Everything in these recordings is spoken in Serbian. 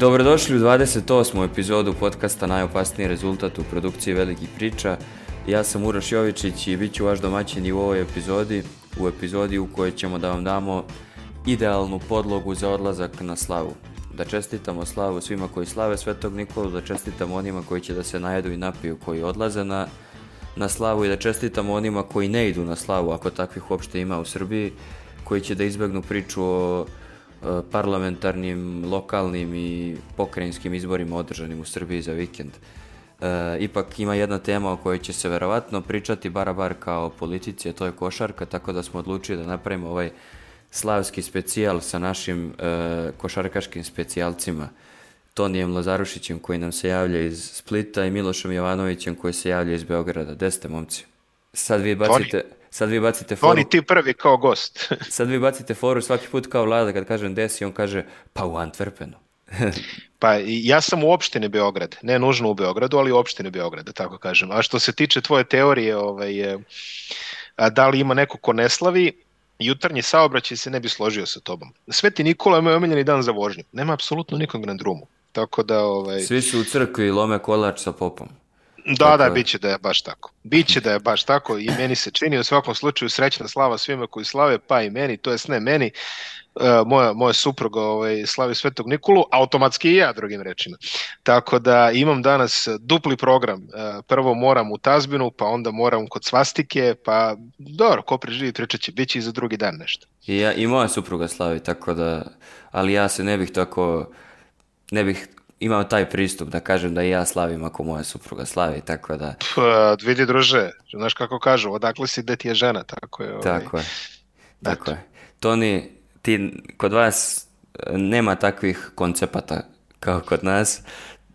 Dobrodošli u 28. epizodu podcasta Najopasniji rezultat u produkciji Velikih priča. Ja sam Uroš Jovičić i bit ću vaš domaćin i u ovoj epizodi, u epizodi u kojoj ćemo da vam damo idealnu podlogu za odlazak na slavu. Da čestitamo slavu svima koji slave Svetog Nikolu, da čestitamo onima koji će da se najedu i napiju koji odlaze na, na slavu i da čestitamo onima koji ne idu na slavu, ako takvih uopšte ima u Srbiji, koji će da izbegnu priču o Eh, parlamentarnim, lokalnim i pokrajinskim izborima održanim u Srbiji za vikend. E, ipak ima jedna tema o kojoj će se verovatno pričati barabar kao o politici, a to je košarka, tako da smo odlučili da napravimo ovaj slavski specijal sa našim e, košarkaškim specijalcima. Tonijem Lazarušićem koji nam se javlja iz Splita i Milošem Jovanovićem koji se javlja iz Beograda. Gde ste, momci? Sad vi bacite... Toni. Sad vi bacite foru... Oni ti prvi kao gost. sad vi bacite foru svaki put kao vlada kad kažem desi, on kaže pa u Antwerpenu. pa ja sam u opštini Beograd, ne nužno u Beogradu, ali u opštini Beograda, da tako kažem. A što se tiče tvoje teorije, ovaj, e, a da li ima neko ko ne slavi, jutarnji saobraćaj se ne bi složio sa tobom. Sveti Nikola je moj omiljeni dan za vožnju. Nema apsolutno nikog na drumu. Tako da, ovaj... Svi su u crkvi lome kolač sa popom. Da, da, je. biće da je baš tako. Biće da je baš tako i meni se čini u svakom slučaju srećna slava svima koji slave, pa i meni, to jest ne meni, e, moja, moja supruga ovaj, slavi Svetog Nikolu, automatski i ja drugim rečima. Tako da imam danas dupli program. E, prvo moram u Tazbinu, pa onda moram kod svastike, pa dobro, ko preživi pričat će, bit će i za drugi dan nešto. I, ja, i moja supruga slavi, tako da, ali ja se ne bih tako ne bih imam taj pristup da kažem da i ja slavim ako moja supruga slavi, tako da... Pff, e, vidi druže, znaš kako kažu, odakle si gde ti je žena, tako je. Ovaj... Tako je, tako je. Toni, ti, kod vas e, nema takvih koncepata kao kod nas,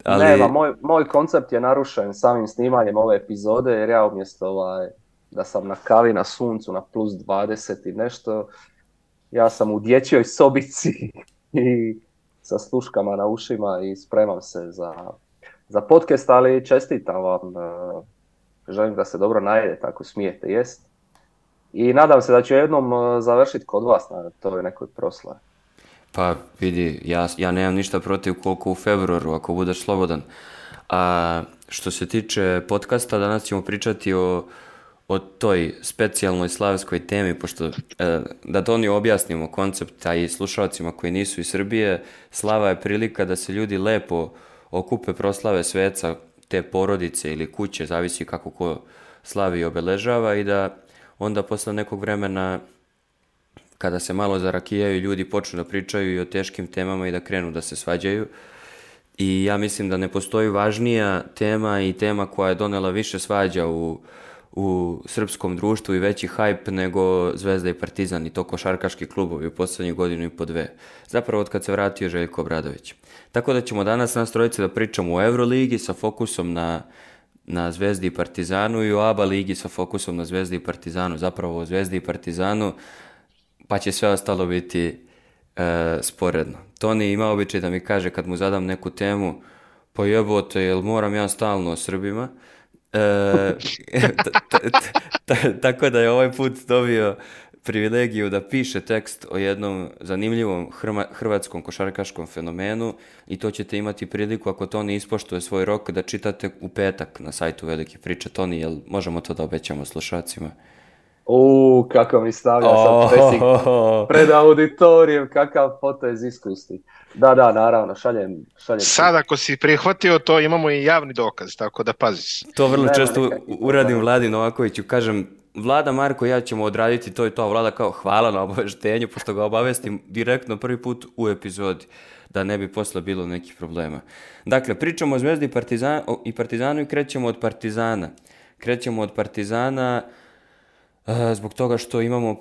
ali... Nema, moj, moj koncept je narušen samim snimanjem ove epizode, jer ja umjesto ovaj, da sam na kavi na suncu na plus 20 i nešto, ja sam u dječjoj sobici i sa sluškama na ušima i spremam se za, za podcast, ali čestitam vam. E, želim da se dobro najedete tako smijete jest. I nadam se da ću jednom e, završiti kod vas na toj nekoj proslavi. Pa vidi, ja, ja nemam ništa protiv koliko u februaru, ako budeš slobodan. A što se tiče podcasta, danas ćemo pričati o o toj specijalnoj slavenskoj temi, pošto e, da to oni objasnimo koncept, a i slušalcima koji nisu iz Srbije, slava je prilika da se ljudi lepo okupe proslave sveca te porodice ili kuće, zavisi kako ko slavi i obeležava i da onda posle nekog vremena kada se malo zarakijaju ljudi počnu da pričaju i o teškim temama i da krenu da se svađaju. I ja mislim da ne postoji važnija tema i tema koja je donela više svađa u uh, u srpskom društvu i veći hype nego Zvezda i Partizan i to košarkaški klubovi u poslednjih godinu i po dve. Zapravo od kad se vratio Željko Obradović. Tako da ćemo danas nas trojice da pričamo o Euroligi sa fokusom na na Zvezdi i Partizanu i o ABA ligi sa fokusom na Zvezdi i Partizanu, zapravo o Zvezdi i Partizanu, pa će sve ostalo biti e, sporedno. Toni ima običaj da mi kaže kad mu zadam neku temu, pa jebote, jel moram ja stalno o Srbima? E, tako da je ovaj put dobio privilegiju da piše tekst o jednom zanimljivom hrvatskom košarkaškom fenomenu i to ćete imati priliku ako to ne ispoštuje svoj rok da čitate u petak na sajtu Velike priče. Toni, jel možemo to da obećamo slušacima? U, kako mi stavlja oh, sad pressing oh, pred auditorijem, kakav foto iz iskusti. Da, da, naravno, šaljem. šaljem. Sad ako si prihvatio to, imamo i javni dokaz, tako da pazi. To vrlo Nema često nekakvih, uradim Vladi Novakoviću, kažem, Vlada Marko ja ćemo odraditi to i to, Vlada kao hvala na obaveštenju, pošto ga obavestim direktno prvi put u epizodi, da ne bi posle bilo nekih problema. Dakle, pričamo o Zvezdi i Partizanu i krećemo od Partizana. Krećemo od Partizana, Eh, zbog toga što imamo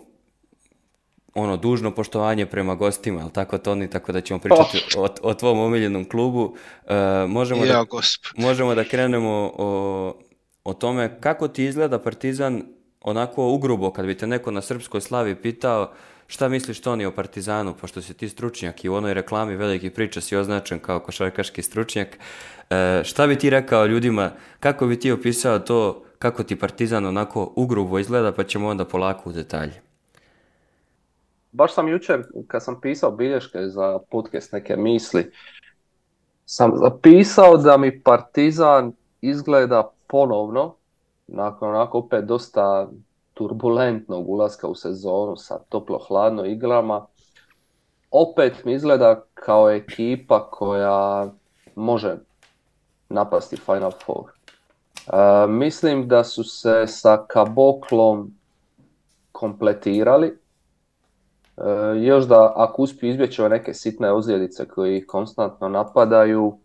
ono dužno poštovanje prema gostima, al tako Toni, tako da ćemo pričati oh. o, o tvom omiljenom klubu. E, možemo, da ja, da, možemo da krenemo o, o tome kako ti izgleda Partizan onako ugrubo, kad bi te neko na srpskoj slavi pitao Šta misliš to ni o Partizanu, pošto si ti stručnjak i u onoj reklami veliki priča si označen kao košarkaški stručnjak, e, šta bi ti rekao ljudima, kako bi ti opisao to kako ti Partizan onako ugrubo izgleda, pa ćemo onda polako u detalje? Baš sam jučer, kad sam pisao bilješke za podcast neke misli, sam zapisao da mi Partizan izgleda ponovno, nakon onako opet dosta turbulentnog ulaska u sezonu sa toplo-hladno igrama, opet mi izgleda kao ekipa koja može napasti Final Four. E, mislim da su se sa Kaboklom kompletirali. E, još da ako uspiju izbjeći ove neke sitne ozljedice koji ih konstantno napadaju,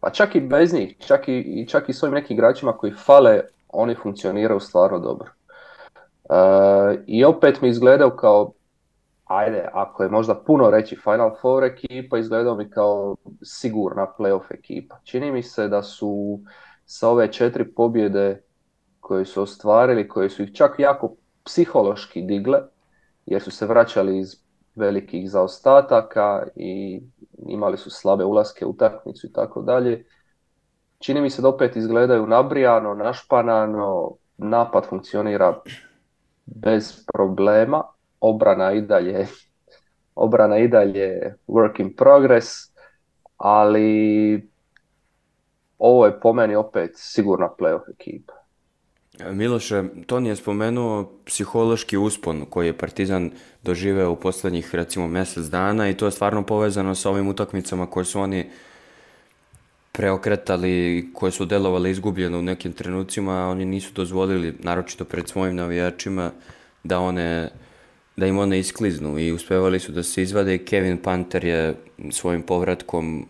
pa čak i bez njih, čak i, čak i svojim nekim igračima koji fale, oni funkcioniraju stvarno dobro. Uh, I opet mi izgledao kao, ajde, ako je možda puno reći Final Four ekipa, izgledao mi kao sigurna playoff ekipa. Čini mi se da su sa ove četiri pobjede koje su ostvarili, koje su ih čak jako psihološki digle, jer su se vraćali iz velikih zaostataka i imali su slabe ulaske u utakmicu i tako dalje. Čini mi se da opet izgledaju nabrijano, našpanano, napad funkcionira bez problema. Obrana i dalje obrana i dalje work in progress, ali ovo je po meni opet sigurna playoff ekipa. Miloše, to je spomenuo psihološki uspon koji je Partizan doživeo u poslednjih recimo mesec dana i to je stvarno povezano sa ovim utakmicama koje su oni preokretali, koje su delovali izgubljeno u nekim trenucima, oni nisu dozvolili, naročito pred svojim navijačima, da one da im one iskliznu i uspevali su da se izvade. Kevin Panter je svojim povratkom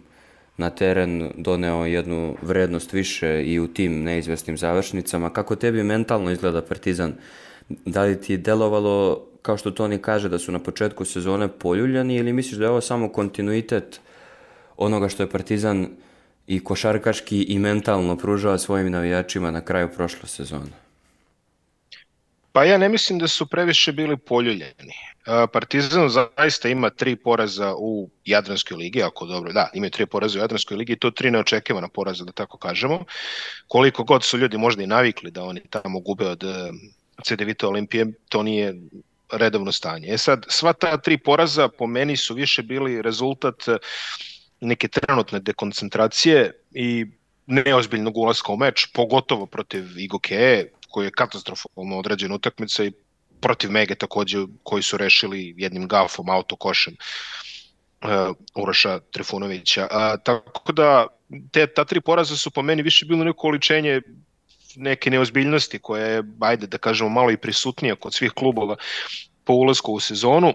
na teren doneo jednu vrednost više i u tim neizvesnim završnicama. Kako tebi mentalno izgleda Partizan? Da li ti je delovalo, kao što Toni kaže, da su na početku sezone poljuljani ili misliš da je ovo samo kontinuitet onoga što je Partizan i košarkaški i mentalno pružao svojim navijačima na kraju prošle sezone? Pa ja ne mislim da su previše bili poljuljeni. E, Partizan zaista ima tri poraza u Jadranskoj ligi, ako dobro, da, ima tri poraza u Jadranskoj ligi i to tri neočekivana poraza, da tako kažemo. Koliko god su ljudi možda i navikli da oni tamo gube od CD e, Olimpije, to nije redovno stanje. E sad, sva ta tri poraza po meni su više bili rezultat uh, neke trenutne dekoncentracije i neozbiljnog ulaska u meč, pogotovo protiv Igokeje, koji je katastrofalno odrađen utakmica i protiv Mege takođe, koji su rešili jednim gafom, autokošem uh, Uroša Trifunovića. A, tako da, te, ta tri poraza su po meni više bilo neko oličenje neke neozbiljnosti koja je, ajde da kažemo, malo i prisutnija kod svih klubova po ulazku u sezonu.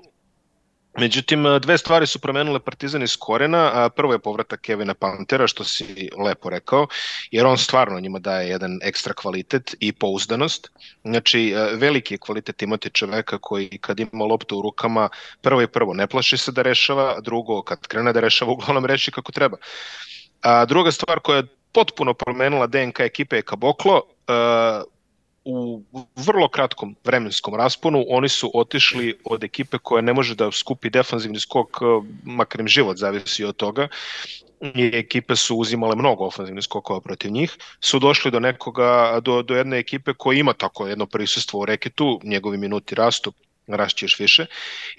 Međutim, e, dve stvari su promenile Partizan iz korena. Prvo je povratak Kevina Pantera, što si lepo rekao, jer on stvarno njima daje jedan ekstra kvalitet i pouzdanost. Znači, e, veliki je kvalitet imati čoveka koji kad ima loptu u rukama, prvo i prvo ne plaši se da rešava, drugo kad krene da rešava, uglavnom reši kako treba. A druga stvar koja je potpuno promenila DNK ekipe je Kaboklo, e, u vrlo kratkom vremenskom rasponu oni su otišli od ekipe koja ne može da skupi defanzivni skok, eh, makar im život zavisi od toga, i ekipe su uzimale mnogo ofanzivnih skokova protiv njih, su došli do nekoga, do, do jedne ekipe koja ima tako jedno prisustvo u reketu, njegovi minuti rastu, rašće još više,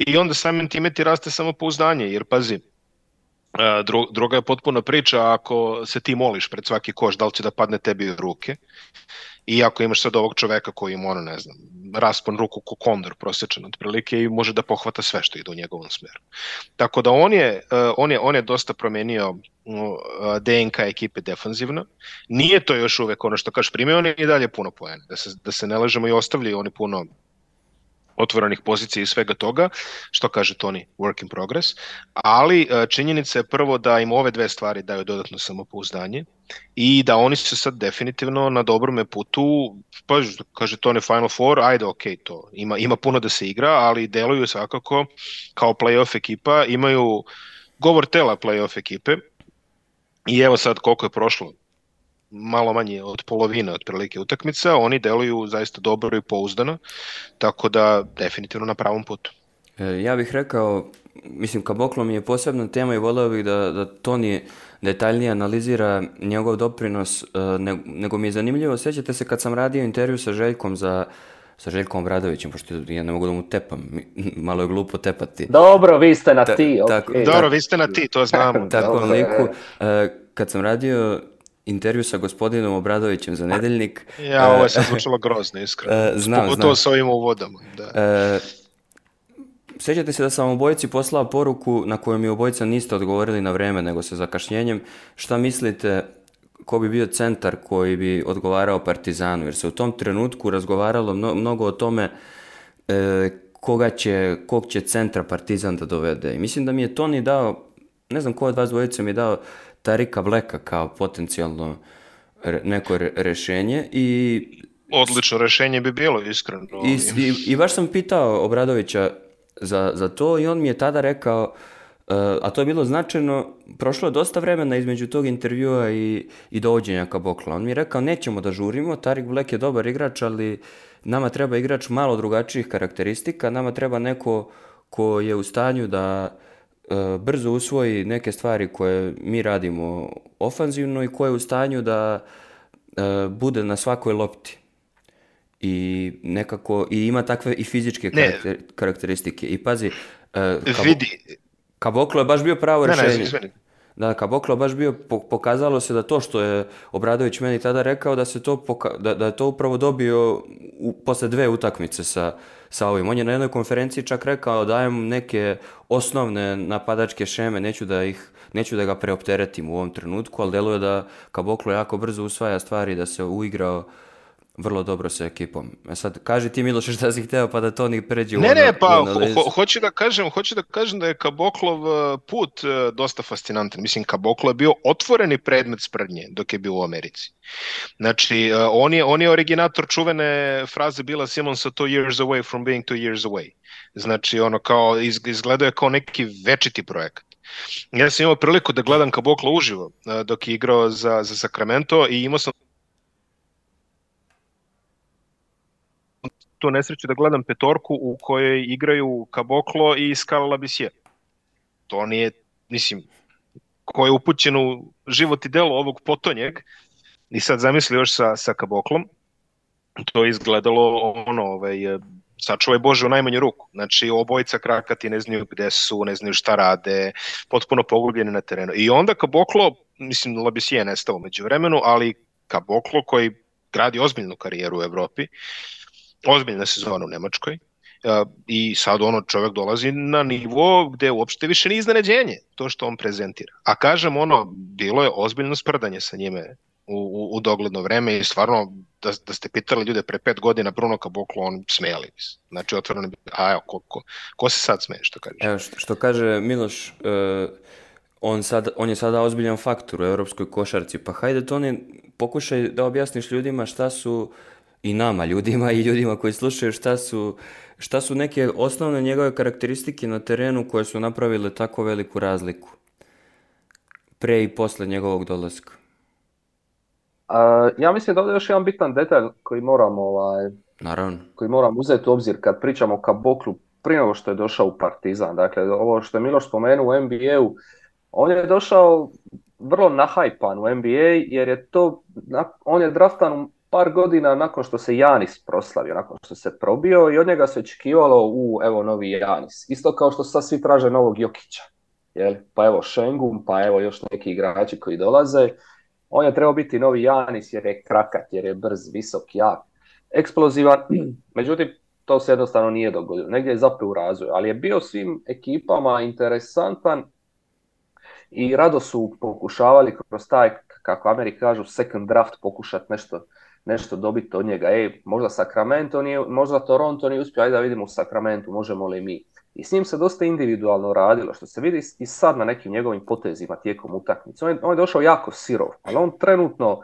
i onda samim time ti raste samo pouzdanje, jer pazi, eh, druga je potpuno priča ako se ti moliš pred svaki koš, da li će da padne tebi u ruke, I ako imaš sad ovog čoveka koji ima, ono, ne znam, raspon ruku ko kondor prosječan otprilike i može da pohvata sve što ide u njegovom smeru. Tako da on je, e, on je, on je dosta promenio e, DNK ekipe defanzivno. Nije to još uvek ono što kažeš, primio on je i dalje puno poena, da se, da se ne lažemo i ostavljaju oni puno otvorenih pozicija i svega toga, što kaže Toni, work in progress, ali e, činjenica je prvo da im ove dve stvari daju dodatno samopouzdanje i da oni su sad definitivno na dobrome putu, pa kaže Toni Final Four, ajde ok to, ima, ima puno da se igra, ali deluju svakako kao playoff ekipa, imaju govor tela playoff ekipe, I evo sad koliko je prošlo, malo manje od polovine otprilike utakmica, oni deluju zaista dobro i pouzdano, tako da definitivno na pravom putu. E, ja bih rekao, mislim, Kaboklo mi je posebna tema i voleo bih da, da Toni detaljnije analizira njegov doprinos, e, ne, nego mi je zanimljivo, sećate se kad sam radio intervju sa Željkom za sa Željkom Bradovićem, pošto ja ne mogu da mu tepam, malo je glupo tepati. Dobro, vi ste na ti, ta, okay. Tako, da. Dobro, vi ste na ti, to znamo. Tako liku, e. kad sam radio intervju sa gospodinom Obradovićem za nedeljnik. Ja, ovo je e, sad zvučalo grozno, iskreno. E, znam, Pogotovo znam. sa ovim uvodama. Da. E, Sećate se da sam obojici poslao poruku na koju mi obojica niste odgovorili na vreme, nego sa zakašnjenjem. Šta mislite, ko bi bio centar koji bi odgovarao Partizanu? Jer se u tom trenutku razgovaralo mno, mnogo o tome e, koga će, kog će centra Partizan da dovede. I mislim da mi je Toni dao, ne znam ko od vas dvojica mi je dao Tarika Bleka kao potencijalno neko rešenje i... Odlično rešenje bi bilo, iskreno. I, i, i baš sam pitao Obradovića za, za to i on mi je tada rekao, uh, a to je bilo značajno, prošlo je dosta vremena između tog intervjua i, i dovođenja Kabokla. On mi je rekao, nećemo da žurimo, Tarik Black je dobar igrač, ali nama treba igrač malo drugačijih karakteristika, nama treba neko ko je u stanju da E, brzo usvoji neke stvari koje mi radimo ofanzivno i koje je u stanju da e, bude na svakoj lopti i nekako i ima takve i fizičke karakter, karakteristike i pazi e, kab, vidi Kaboklo je baš bio pravo ne, rješenje ne, da Kaboklo baš bio pokazalo se da to što je Obradović meni tada rekao da se to poka, da, da je to upravo dobio u, posle dve utakmice sa sa ovim. On je na jednoj konferenciji čak rekao dajem neke osnovne napadačke šeme, neću da ih neću da ga preopteretim u ovom trenutku, ali deluje da Kaboklo jako brzo usvaja stvari da se uigrao vrlo dobro sa ekipom. E sad, kaži ti Miloše šta si hteo pa da to ni pređe u Ne, ne, pa ho, hoću da kažem, hoću da kažem da je Kaboklov e, put e, dosta fascinantan. Mislim, Kaboklo je bio otvoreni predmet sprdnje dok je bio u Americi. Znači, e, on je, on je originator čuvene fraze bila Simonsa two years away from being two years away. Znači, ono kao, izgledao je kao neki večiti projekat. Ja sam imao priliku da gledam Kabokla uživo e, dok je igrao za, za Sacramento i imao sam tu nesreću da gledam petorku u kojoj igraju Kaboklo i Skala Labisije. To nije, mislim, ko je upućen u život i delo ovog potonjeg, i sad zamisli još sa, sa Kaboklom, to je izgledalo ono, ovaj, sačuvaj Bože u najmanju ruku. Znači, obojica krakati ne znaju gde su, ne znaju šta rade, potpuno pogubljeni na terenu. I onda Kaboklo, mislim, Labisije je nestao među vremenu, ali Kaboklo koji gradi ozbiljnu karijeru u Evropi, uh, ozbiljna sezona u Nemačkoj i sad ono čovjek dolazi na nivo gde uopšte više ni iznenađenje to što on prezentira. A kažem ono, bilo je ozbiljno sprdanje sa njime u, u, u dogledno vreme i stvarno da, da ste pitali ljude pre pet godina Bruno Kaboklo, on smejali bi se. Znači, otvoreno bi, a evo, ko, ko, ko se sad smeje, što kaže? Evo, što, što kaže Miloš, uh, on, sad, on je sada ozbiljan faktor u evropskoj košarci, pa hajde Toni, pokušaj da objasniš ljudima šta su uh, i nama ljudima i ljudima koji slušaju šta su, šta su neke osnovne njegove karakteristike na terenu koje su napravile tako veliku razliku pre i posle njegovog dolaska? Uh, ja mislim da ovdje je još jedan bitan detalj koji moram ovaj, Naravno. koji moram uzeti u obzir kad pričamo o Kaboklu prije nego što je došao u Partizan. Dakle, ovo što je Miloš spomenuo u NBA-u, on je došao vrlo nahajpan u NBA jer je to, on je draftan par godina nakon što se Janis proslavio, nakon što se probio i od njega se očekivalo u evo novi Janis. Isto kao što sad svi traže novog Jokića. Jel? Pa evo Šengum, pa evo još neki igrači koji dolaze. On je trebao biti novi Janis jer je krakat, jer je brz, visok, jak, eksplozivan. Međutim, to se jednostavno nije dogodilo. Negdje je zapeo u razvoju, ali je bio svim ekipama interesantan i rado su pokušavali kroz taj, kako Ameri kažu, second draft pokušati nešto nešto dobiti od njega. Ej, možda Sacramento nije, možda Toronto nije uspio, ajde da vidimo u Sacramento, možemo li mi. I s njim se dosta individualno radilo, što se vidi i sad na nekim njegovim potezima tijekom utakmice. On je, on je došao jako sirov, ali on trenutno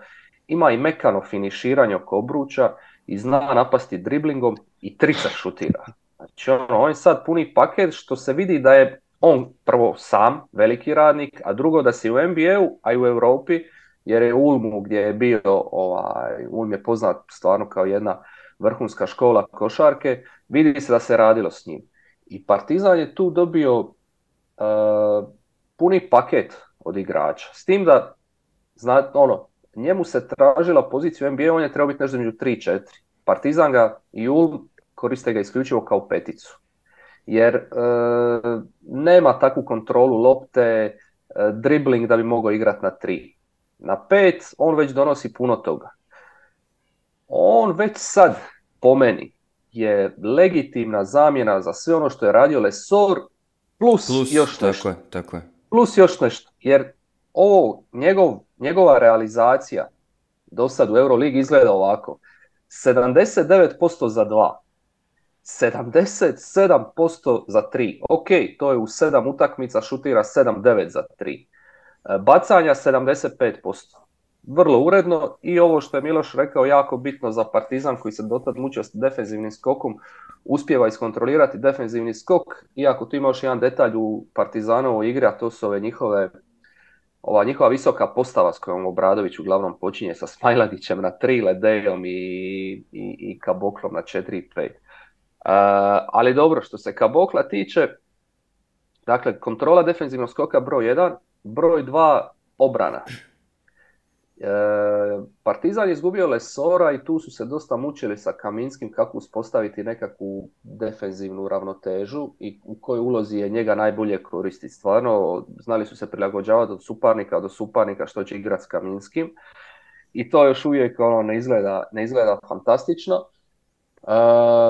ima i mekano finiširanje oko obruča i zna napasti driblingom i trica šutira. Znači ono, on je sad puni paket što se vidi da je on prvo sam veliki radnik, a drugo da si u NBA-u, a i u Europi jer je Ulmu gdje je bio, ovaj, Ulm je poznat stvarno kao jedna vrhunska škola košarke, vidi se da se radilo s njim. I Partizan je tu dobio uh, puni paket od igrača. S tim da, zna, ono, njemu se tražila pozicija u NBA, on je trebao biti nešto među 3-4. Partizan ga i Ulm koriste ga isključivo kao peticu. Jer e, nema takvu kontrolu lopte, e, dribling da bi mogao igrati na tri na 5, on već donosi puno toga. On već sad, po meni, je legitimna zamjena za sve ono što je radio Lesor plus, plus još nešto. Tako je, tako je. Plus još nešto, jer ovo, njegov, njegova realizacija do sad u Euroligi izgleda ovako. 79% za 2, 77% za 3. Ok, to je u 7 utakmica šutira 7-9 za 3. E, bacanja 75%. Vrlo uredno i ovo što je Miloš rekao jako bitno za Partizan koji se dotad mučio s defenzivnim skokom, uspjeva iskontrolirati defenzivni skok, iako tu ima još jedan detalj u Partizanovoj igri, a to su ove njihove ova njihova visoka postava s kojom Obradović uglavnom počinje sa Smajlagićem na 3, Ledejom i, i, i Kaboklom na 4 i 5. Uh, ali dobro, što se Kabokla tiče, dakle, kontrola defenzivnog skoka broj 1, Broj 2 obrana. E, Partizan je izgubio Lesora i tu su se dosta mučili sa Kaminskim kako uspostaviti nekakvu defenzivnu ravnotežu i u kojoj ulozi je njega najbolje koristiti. Stvarno, znali su se prilagođavati od suparnika do suparnika što će igrati s Kaminskim i to još uvijek ono, ne, izgleda, ne izgleda fantastično. E,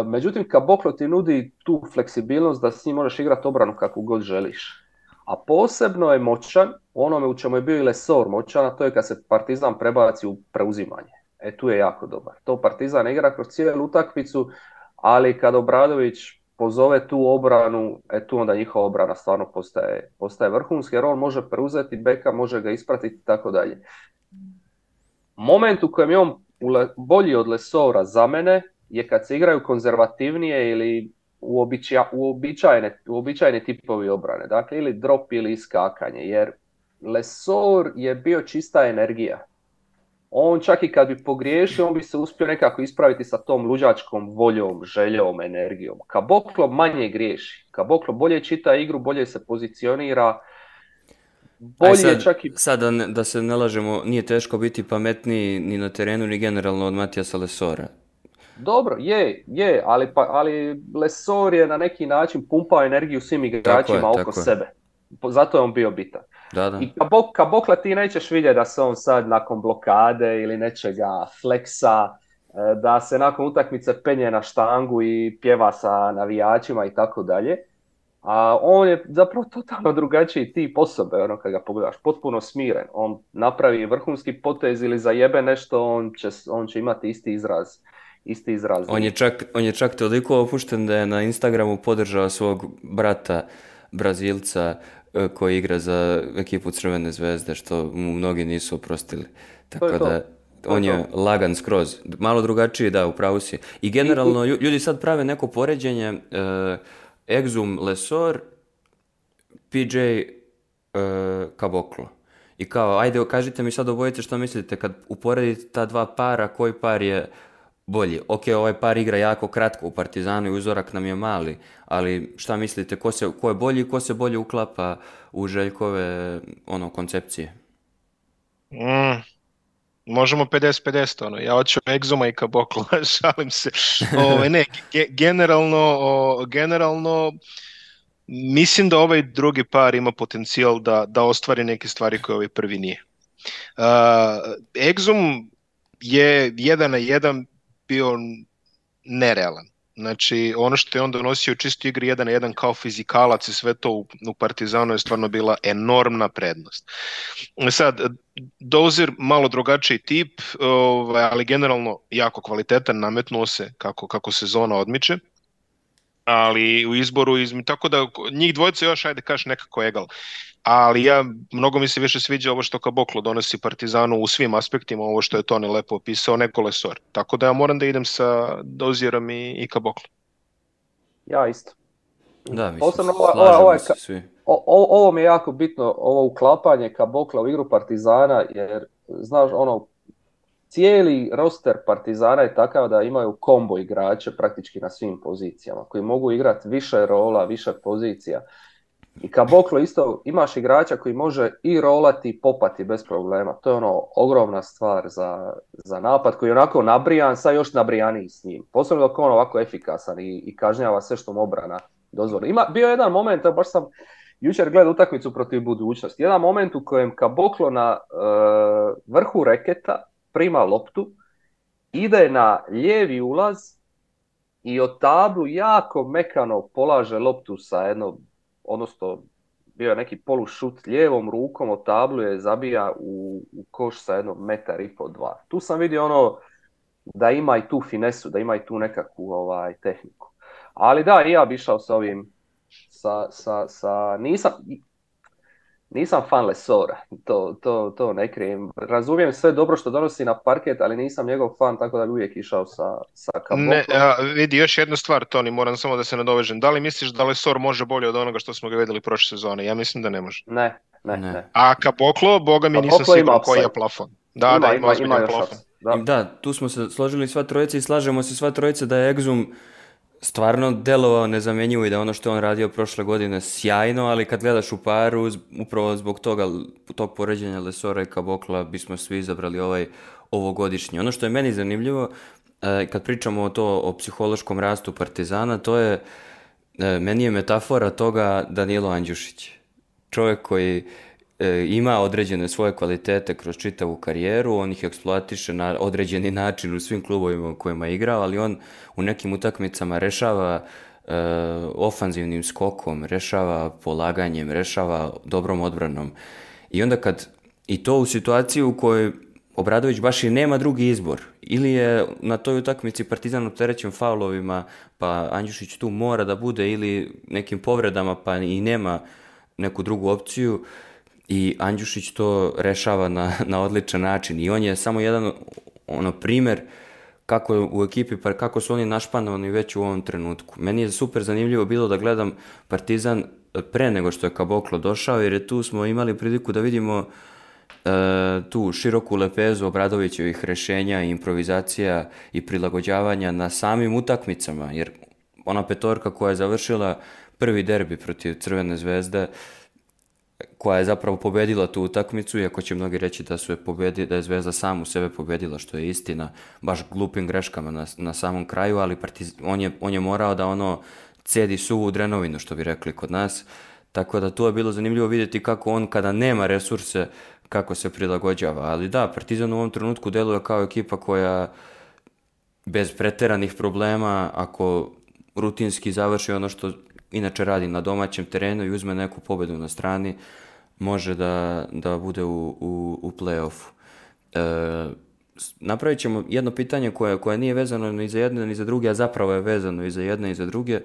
međutim, Kaboklo ti nudi tu fleksibilnost da s njim možeš igrati obranu kako god želiš a posebno je moćan u onome u čemu je bio i Lesor moćan, a to je kad se Partizan prebaci u preuzimanje. E tu je jako dobar. To Partizan igra kroz cijelu utakmicu, ali kad Obradović pozove tu obranu, e tu onda njihova obrana stvarno postaje, postaje vrhunska, jer on može preuzeti beka, može ga ispratiti i tako dalje. Moment u kojem je on bolji od Lesora za mene je kad se igraju konzervativnije ili uobičja, uobičajene, uobičajene tipovi obrane. Dakle, ili drop ili iskakanje. Jer Lesor je bio čista energija. On čak i kad bi pogriješio, on bi se uspio nekako ispraviti sa tom luđačkom voljom, željom, energijom. Kaboklo manje griješi. Kaboklo bolje čita igru, bolje se pozicionira. Bolje sad, čak i... Sad da, ne, da se ne lažemo, nije teško biti pametniji ni na terenu, ni generalno od Matijasa Lesora. Dobro, je, je, ali, pa, ali Lesor je na neki način pumpao energiju svim igračima oko tako sebe. Zato je on bio bitan. Da, da. I kabok, kabokla ti nećeš vidjeti da se on sad nakon blokade ili nečega fleksa, e, da se nakon utakmice penje na štangu i pjeva sa navijačima i tako dalje. A on je zapravo totalno drugačiji tip osobe, ono kad ga pogledaš, potpuno smiren. On napravi vrhunski potez ili zajebe nešto, on će, on će imati isti izraz iste iz On je čak, on je čak toliko opušten da je na Instagramu podržao svog brata Brazilca e, koji igra za ekipu Crvene zvezde, što mu mnogi nisu oprostili. Tako to je da, to. da on je lagan skroz. Malo drugačiji, da, u pravu si. I generalno, ljudi sad prave neko poređenje eh, Exum Lesor, PJ eh, Kaboklo. I kao, ajde, kažite mi sad obojice što mislite, kad uporedite ta dva para, koji par je bolji. Ok, ovaj par igra jako kratko u Partizanu i uzorak nam je mali, ali šta mislite, ko, se, ko je bolji i ko se bolje uklapa u Željkove ono, koncepcije? Mm, možemo 50-50, ono. ja hoću egzuma i kabokla, šalim se. Ove, ovaj, ne, ge, generalno, o, generalno mislim da ovaj drugi par ima potencijal da, da ostvari neke stvari koje ovaj prvi nije. Uh, egzum je jedan na jedan bio nerealan. Znači, ono što je on donosio čisto igri 1 na 1 kao fizikalac i sve to u, u Partizanu je stvarno bila enormna prednost. Sad, Dozir malo drugačiji tip, ovaj, ali generalno jako kvalitetan, nametnuo se kako, kako sezona odmiče ali u izboru iz tako da njih dvojica još ajde kaš nekako egal ali ja, mnogo mi se više sviđa ovo što Kaboklo donosi Partizanu u svim aspektima, ovo što je Toni lepo opisao, neko lesor. Tako da ja moram da idem sa Dozijerom i, i Kaboklo. Ja isto. Da, mislim, Posebno, ova, ova, ova, se svi. O, o, ovo mi je jako bitno, ovo uklapanje Kabokla u igru Partizana, jer, znaš, ono, cijeli roster Partizana je takav da imaju kombo igrače praktički na svim pozicijama, koji mogu igrati više rola, više pozicija. I Kaboklo isto imaš igrača koji može i rolati i popati bez problema. To je ono ogromna stvar za, za napad koji je onako nabrijan, sad još nabrijaniji s njim. Posebno dok on ovako efikasan i, i kažnjava sve što mu obrana dozvoli. Ima, bio jedan moment, baš sam jučer gledao utakmicu protiv budućnosti. Jedan moment u kojem Kaboklo na e, vrhu reketa prima loptu, ide na lijevi ulaz i od tablu jako mekano polaže loptu sa jedno odnosno bio je neki polušut lijevom rukom od tablu je zabija u, u koš sa jednog metar i pol dva. Tu sam vidio ono da ima i tu finesu, da ima i tu nekakvu ovaj, tehniku. Ali da, i ja bi išao sa ovim, sa, sa, sa, nisam, nisam fan Lesora, to, to, to ne krijem. Razumijem sve dobro što donosi na parket, ali nisam njegov fan, tako da bi uvijek išao sa, sa Ne, a, vidi, još jedna stvar, Toni, moram samo da se nadovežem. Da li misliš da Lesor može bolje od onoga što smo ga vidjeli prošle sezone? Ja mislim da ne može. Ne, ne, ne. A Kaboklo, boga mi pa nisam siguran koji je plafon. Da, ima, da, ima, ima, ima plafon. Da. da, tu smo se složili sva trojica i slažemo se sva trojica da je Exum stvarno delovao nezamenjivo i da ono što on radio prošle godine sjajno, ali kad gledaš u paru, upravo zbog toga, tog poređenja Lesora i Kabokla bismo svi izabrali ovaj ovogodišnji. Ono što je meni zanimljivo, e, kad pričamo o to, o psihološkom rastu Partizana, to je, e, meni je metafora toga Danilo Andjušić. Čovjek koji E, ima određene svoje kvalitete kroz čitavu karijeru, on ih eksploatiše na određeni način u svim klubovima u kojima je igrao, ali on u nekim utakmicama rešava e, ofanzivnim skokom, rešava polaganjem, rešava dobrom odbranom. I onda kad i to u situaciji u kojoj Obradović baš i nema drugi izbor. Ili je na toj utakmici Partizan opterećen faulovima, pa Andjušić tu mora da bude ili nekim povredama, pa i nema neku drugu opciju i Andjušić to rešava na, na odličan način i on je samo jedan ono primer kako u ekipi, par, kako su oni našpanovani već u ovom trenutku. Meni je super zanimljivo bilo da gledam Partizan e, pre nego što je Kaboklo došao, jer je tu smo imali priliku da vidimo e, tu široku lepezu Obradovićevih rešenja, i improvizacija i prilagođavanja na samim utakmicama, jer ona petorka koja je završila prvi derbi protiv Crvene zvezde koja je zapravo pobedila tu utakmicu, iako će mnogi reći da su je pobedi, da je Zvezda sam u sebe pobedila, što je istina, baš glupim greškama na, na samom kraju, ali partiz, on, je, on je morao da ono cedi suvu drenovinu, što bi rekli kod nas, tako da tu je bilo zanimljivo vidjeti kako on kada nema resurse, kako se prilagođava, ali da, Partizan u ovom trenutku deluje kao ekipa koja bez preteranih problema, ako rutinski završi ono što inače radi na domaćem terenu i uzme neku pobedu na strani, može da, da bude u, u, u play-offu. E, napravit ćemo jedno pitanje koje, koje nije vezano ni za jedne ni za druge, a zapravo je vezano i za jedne i za druge.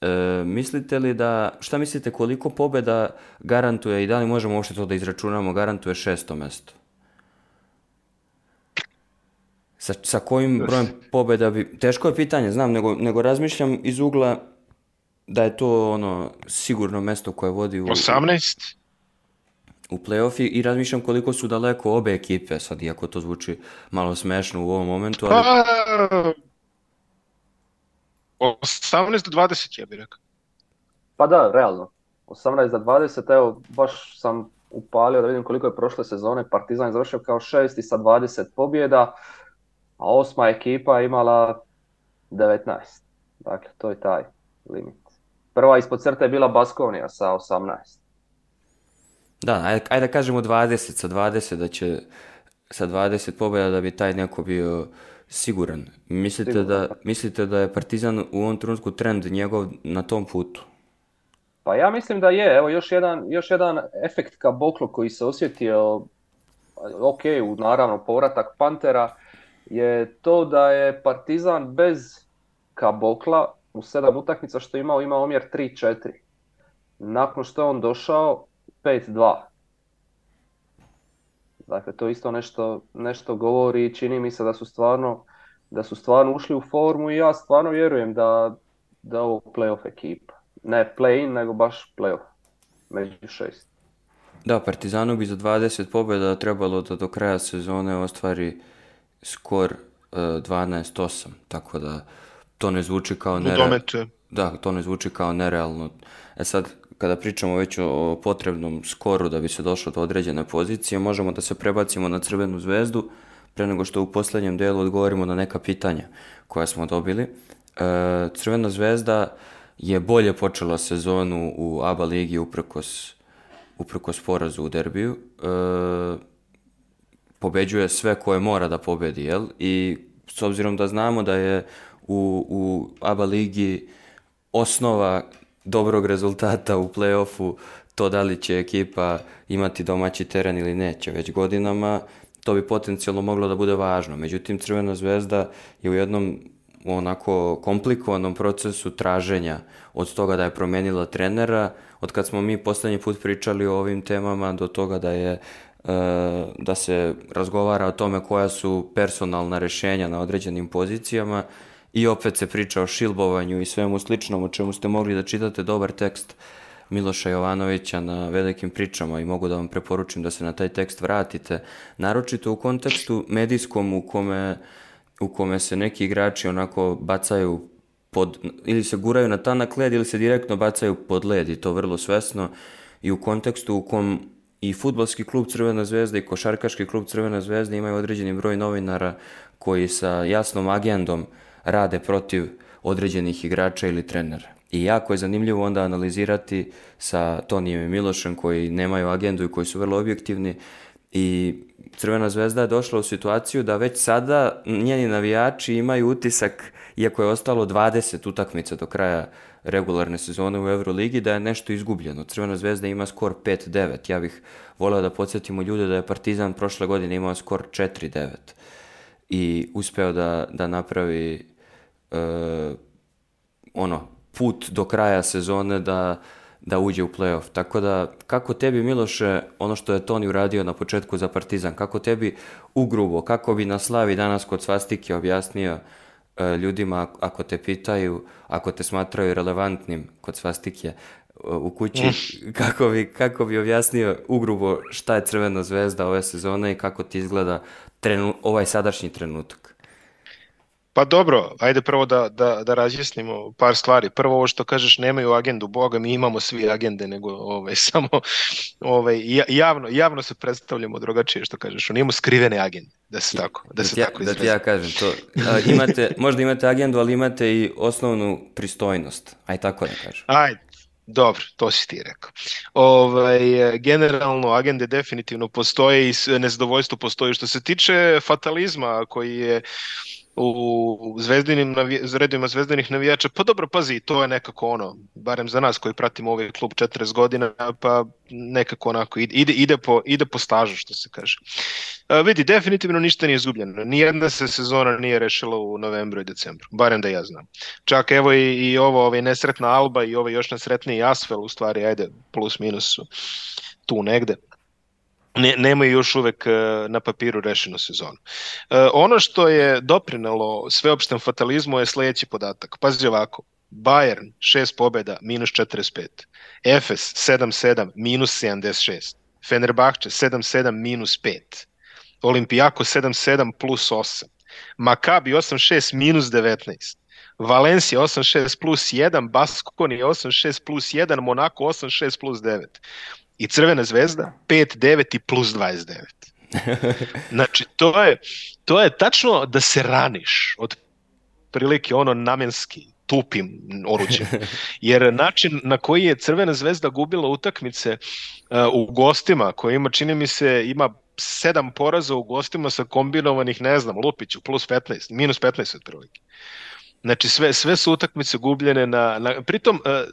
E, mislite li da, šta mislite koliko pobeda garantuje i da li možemo uopšte to da izračunamo, garantuje šesto mesto? Sa, sa kojim brojem pobeda bi, teško je pitanje, znam, nego, nego razmišljam iz ugla da je to ono sigurno mesto koje vodi u... 18? U play-off i razmišljam koliko su daleko obe ekipe, sad iako to zvuči malo smešno u ovom momentu, ali... 18 pa, do 20 ja bih rekao. Pa da, realno. 18 do 20, evo, baš sam upalio da vidim koliko je prošle sezone Partizan završio kao šesti sa 20 pobjeda, a osma ekipa imala 19. Dakle, to je taj limit prva ispod crte je bila Baskovnija sa 18. Da, ajde, ajde da kažemo 20, sa 20 da će sa 20 pobjeda da bi taj neko bio siguran. Mislite, siguran. Da, da, mislite da je Partizan u ovom trenutku trend njegov na tom putu? Pa ja mislim da je, evo još jedan, još jedan efekt ka koji se osjetio, ok, u naravno povratak Pantera, je to da je Partizan bez Kabokla u sedam utakmica što je imao, imao omjer 3-4. Nakon što je on došao, 5-2. Dakle, to isto nešto, nešto govori i čini mi se da su stvarno da su stvarno ušli u formu i ja stvarno vjerujem da, da ovo playoff ekipa. Ne play nego baš playoff među šest. Da, Partizanu bi za 20 pobjeda trebalo da do kraja sezone ostvari skor 12-8, e, tako da to ne zvuči kao nerealno. Da, to ne zvuči kao nerealno. E sad, kada pričamo već o potrebnom skoru da bi se došlo do određene pozicije, možemo da se prebacimo na crvenu zvezdu pre nego što u poslednjem delu odgovorimo na neka pitanja koja smo dobili. E, crvena zvezda je bolje počela sezonu u ABA ligi uprkos, uprkos porazu u derbiju. E, pobeđuje sve koje mora da pobedi, jel? I s obzirom da znamo da je u, u ABA ligi osnova dobrog rezultata u play-offu to da li će ekipa imati domaći teren ili neće. Već godinama to bi potencijalno moglo da bude važno. Međutim, Crvena zvezda je u jednom onako komplikovanom procesu traženja od toga da je promenila trenera, od kad smo mi poslednji put pričali o ovim temama do toga da je e, da se razgovara o tome koja su personalna rešenja na određenim pozicijama, i opet se priča o šilbovanju i svemu sličnom, o čemu ste mogli da čitate dobar tekst Miloša Jovanovića na velikim pričama i mogu da vam preporučim da se na taj tekst vratite, naročito u kontekstu medijskom u kome, u kome se neki igrači onako bacaju pod, ili se guraju na tanak led ili se direktno bacaju pod led i to vrlo svesno i u kontekstu u kom i futbalski klub Crvena zvezda i košarkaški klub Crvena zvezda imaju određeni broj novinara koji sa jasnom agendom uh, rade protiv određenih igrača ili trenera. I jako je zanimljivo onda analizirati sa Tonijem i Milošem koji nemaju agendu i koji su vrlo objektivni i Crvena zvezda je došla u situaciju da već sada njeni navijači imaju utisak, iako je ostalo 20 utakmica do kraja regularne sezone u Euroligi, da je nešto izgubljeno. Crvena zvezda ima skor 5-9. Ja bih voleo da podsjetimo ljude da je Partizan prošle godine imao skor 4-9 i uspeo da, da napravi E, ono, put do kraja sezone da, da uđe u playoff. Tako da, kako tebi Miloše, ono što je Toni uradio na početku za Partizan, kako tebi ugrubo, kako bi na slavi danas kod svastike objasnio e, ljudima ako te pitaju, ako te smatraju relevantnim kod svastike e, u kući, kako bi, kako bi objasnio ugrubo šta je Crvena zvezda ove sezone i kako ti izgleda trenu, ovaj sadašnji trenutak? Pa dobro, ajde prvo da, da, da razjasnimo par stvari. Prvo ovo što kažeš nemaju agendu, boga mi imamo svi agende, nego ove, ovaj, samo ovaj, javno, javno se predstavljamo drugačije što kažeš. Oni imamo skrivene agende, da se da tako, da, da se tako izrazi. Da ti ja kažem to. A, imate, možda imate agendu, ali imate i osnovnu pristojnost, aj tako da kažem. Ajde, Dobro, to si ti rekao. Ovaj, generalno, agende definitivno postoje i nezadovoljstvo postoji. Što se tiče fatalizma koji je u zvezdinim redovima zvezdinih navijača, pa dobro, pazi, to je nekako ono, barem za nas koji pratimo ovaj klub 40 godina, pa nekako onako ide, ide, po, ide po stažu, što se kaže. A, e, vidi, definitivno ništa nije izgubljeno. Nijedna se sezona nije rešila u novembru i decembru, barem da ja znam. Čak evo i, i ovo, ovaj nesretna Alba i ovaj još nesretniji Asfel, u stvari, ajde, plus minus su tu negde ne, nemaju još uvek e, na papiru rešenu sezonu. E, ono što je doprinalo sveopštem fatalizmu je sledeći podatak. Pazi ovako, Bayern 6 pobeda, minus 45. Efes 7-7, minus 76. Fenerbahče 7-7, minus 5. Olimpijako 7-7, plus 8. Makabi 8-6, minus 19. Valencija 86 plus 1, Baskoni 86 plus 1, Monako 86 plus 9 i Crvena zvezda 5-9 i plus 29. Znači, to je, to je tačno da se raniš od prilike ono namenski tupim oruđem. Jer način na koji je Crvena zvezda gubila utakmice uh, u gostima, koja ima, čini mi se, ima sedam poraza u gostima sa kombinovanih, ne znam, Lupiću, plus 15, minus 15 otprilike. Uh, Znači sve, sve su utakmice gubljene na, na pritom e,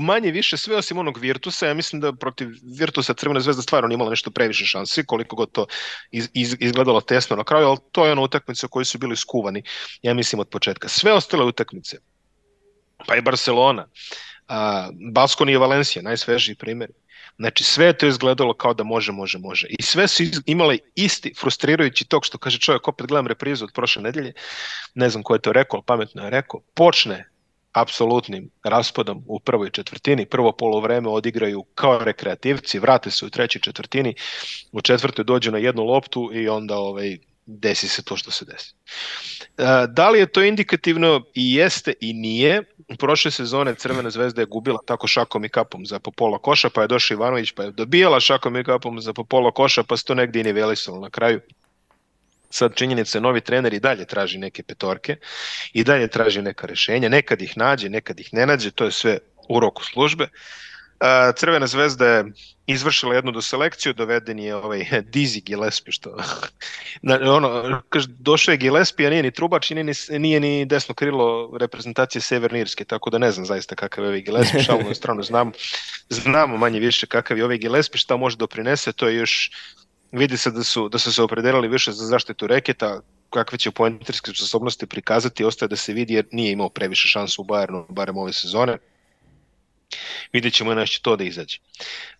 manje više sve osim onog Virtusa, ja mislim da protiv Virtusa Crvena zvezda stvarno nije imala nešto previše šansi, koliko god to iz, izgledalo tesno na kraju, ali to je ona utakmica koji su bili skuvani, ja mislim od početka. Sve ostale utakmice, pa i Barcelona, a, Baskoni i Valencija, najsvežiji primjer, Znači sve je to izgledalo kao da može, može, može. I sve su imale isti frustrirajući tok što kaže čovjek, opet gledam reprizu od prošle nedelje, ne znam ko je to rekao, pametno je rekao, počne apsolutnim raspadom u prvoj četvrtini. Prvo polovreme odigraju kao rekreativci, vrate se u trećoj četvrtini, u četvrtoj dođu na jednu loptu i onda ovaj, desi se to što se desi. E, da li je to indikativno? I jeste i nije. U prošle sezone Crvena zvezda je gubila tako šakom i kapom za popola koša, pa je došao Ivanović, pa je dobijala šakom i kapom za popola koša, pa se to negde i nivelisalo na kraju. Sad činjenica je novi trener i dalje traži neke petorke i dalje traži neka rešenja, nekad ih nađe, nekad ih ne nađe, to je sve u roku službe. Uh, Crvena zvezda je izvršila jednu doselekciju, doveden je ovaj Dizzy Gillespie, što ono, kaže, došao je Gillespie, a nije ni trubač, nije ni, nije ni desno krilo reprezentacije Severne Irske, tako da ne znam zaista kakav je ovaj Gillespie, šalno na stranu znam, znamo manje više kakav je ovaj Gillespie, šta može doprinese, to je još vidi se da su, da su se opredelili više za zaštitu reketa, kakve će poenterske sposobnosti prikazati, ostaje da se vidi jer nije imao previše šansu u Bayernu, barem ove sezone. Vidjet ćemo da će to da izađe.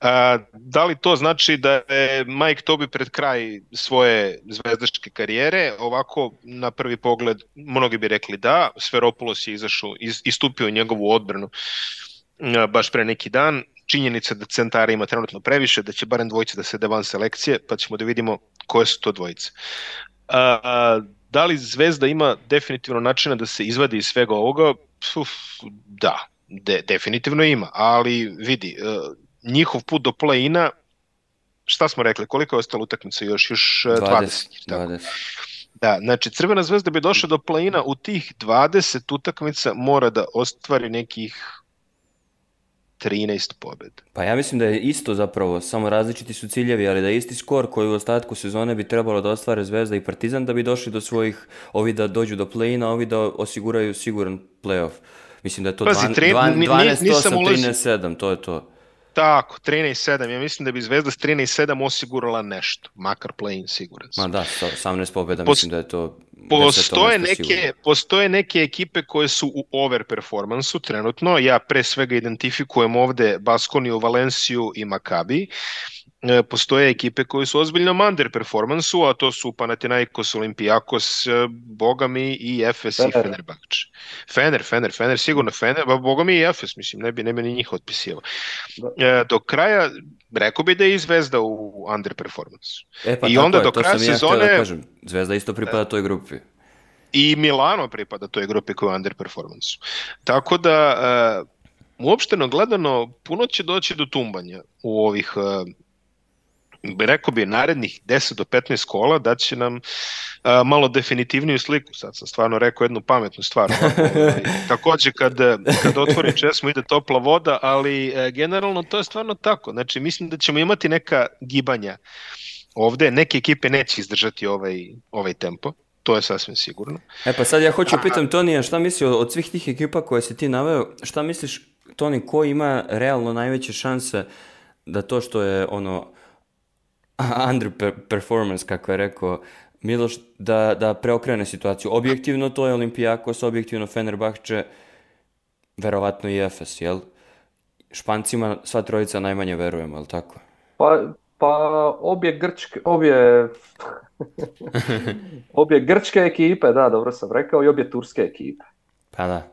A, da li to znači da je Mike Toby pred kraj svoje zvezdaške karijere? Ovako, na prvi pogled, mnogi bi rekli da. Sferopolos je izašao, iz, istupio njegovu odbranu a, baš pre neki dan. Činjenica da centara ima trenutno previše, da će barem dvojice da se devan selekcije, pa ćemo da vidimo koje su to dvojice. A, a, da li Zvezda ima definitivno načina da se izvadi iz svega ovoga? Uf, da, De, definitivno ima, ali vidi, e, njihov put do play-ina, šta smo rekli, koliko je ostalo utakmica još? Još 20. E, 20, tako. 20. Da, znači Crvena zvezda bi došla do play-ina u tih 20 utakmica mora da ostvari nekih 13 pobjeda. Pa ja mislim da je isto zapravo, samo različiti su ciljevi, ali da je isti skor koji u ostatku sezone bi trebalo da ostvare Zvezda i Partizan da bi došli do svojih, ovi da dođu do play-ina, ovi da osiguraju siguran play-off. Mislim da je to Pazi, 12, 12, 8, 13, 7, to je to. Tako, 13-7, ja mislim da bi Zvezda s 13-7 osigurala nešto, makar play-in siguran sam. Ma da, 18 pobjeda, Pos, mislim da je to... Postoje neke, sigurno. postoje neke ekipe koje su u over performansu trenutno, ja pre svega identifikujem ovde Baskoniju, Valenciju i Makabi. Uh, E, postoje ekipe koje su ozbiljno under performansu, a to su Panathinaikos, Olimpijakos, e, Bogami i Efes Fener. i Fenerbahče. Fener, Fener, Fener, sigurno Fener, ba Bogami i Efes, mislim, ne bi, ne bi ni njih otpisio. Da. E, do kraja, rekao bi da je i Zvezda u under performansu. E, pa, I onda je, do kraja da sezone... da kažem, Zvezda isto pripada da. toj grupi i Milano pripada toj grupi koja je underperformance. Tako da, uh, uopšteno gledano, puno će doći do tumbanja u ovih rekao bi narednih 10 do 15 kola da će nam a, malo definitivniju sliku. Sad sam stvarno rekao jednu pametnu stvar. Ovaj, takođe kad, kad otvori česmu ide topla voda, ali e, generalno to je stvarno tako. Znači mislim da ćemo imati neka gibanja ovde. Neke ekipe neće izdržati ovaj, ovaj tempo to je sasvim sigurno. E pa sad ja hoću pitam Tonija, šta misli od svih tih ekipa koje si ti naveo, šta misliš Toni, ko ima realno najveće šanse da to što je ono underperformance, kako je rekao Miloš, da, da preokrene situaciju. Objektivno to je Olimpijakos, objektivno Fenerbahče, verovatno i Efes, jel? Špancima sva trojica najmanje verujemo, jel tako? Pa, pa obje grčke, obje, obje grčke ekipe, da, dobro sam rekao, i obje turske ekipe. Pa da.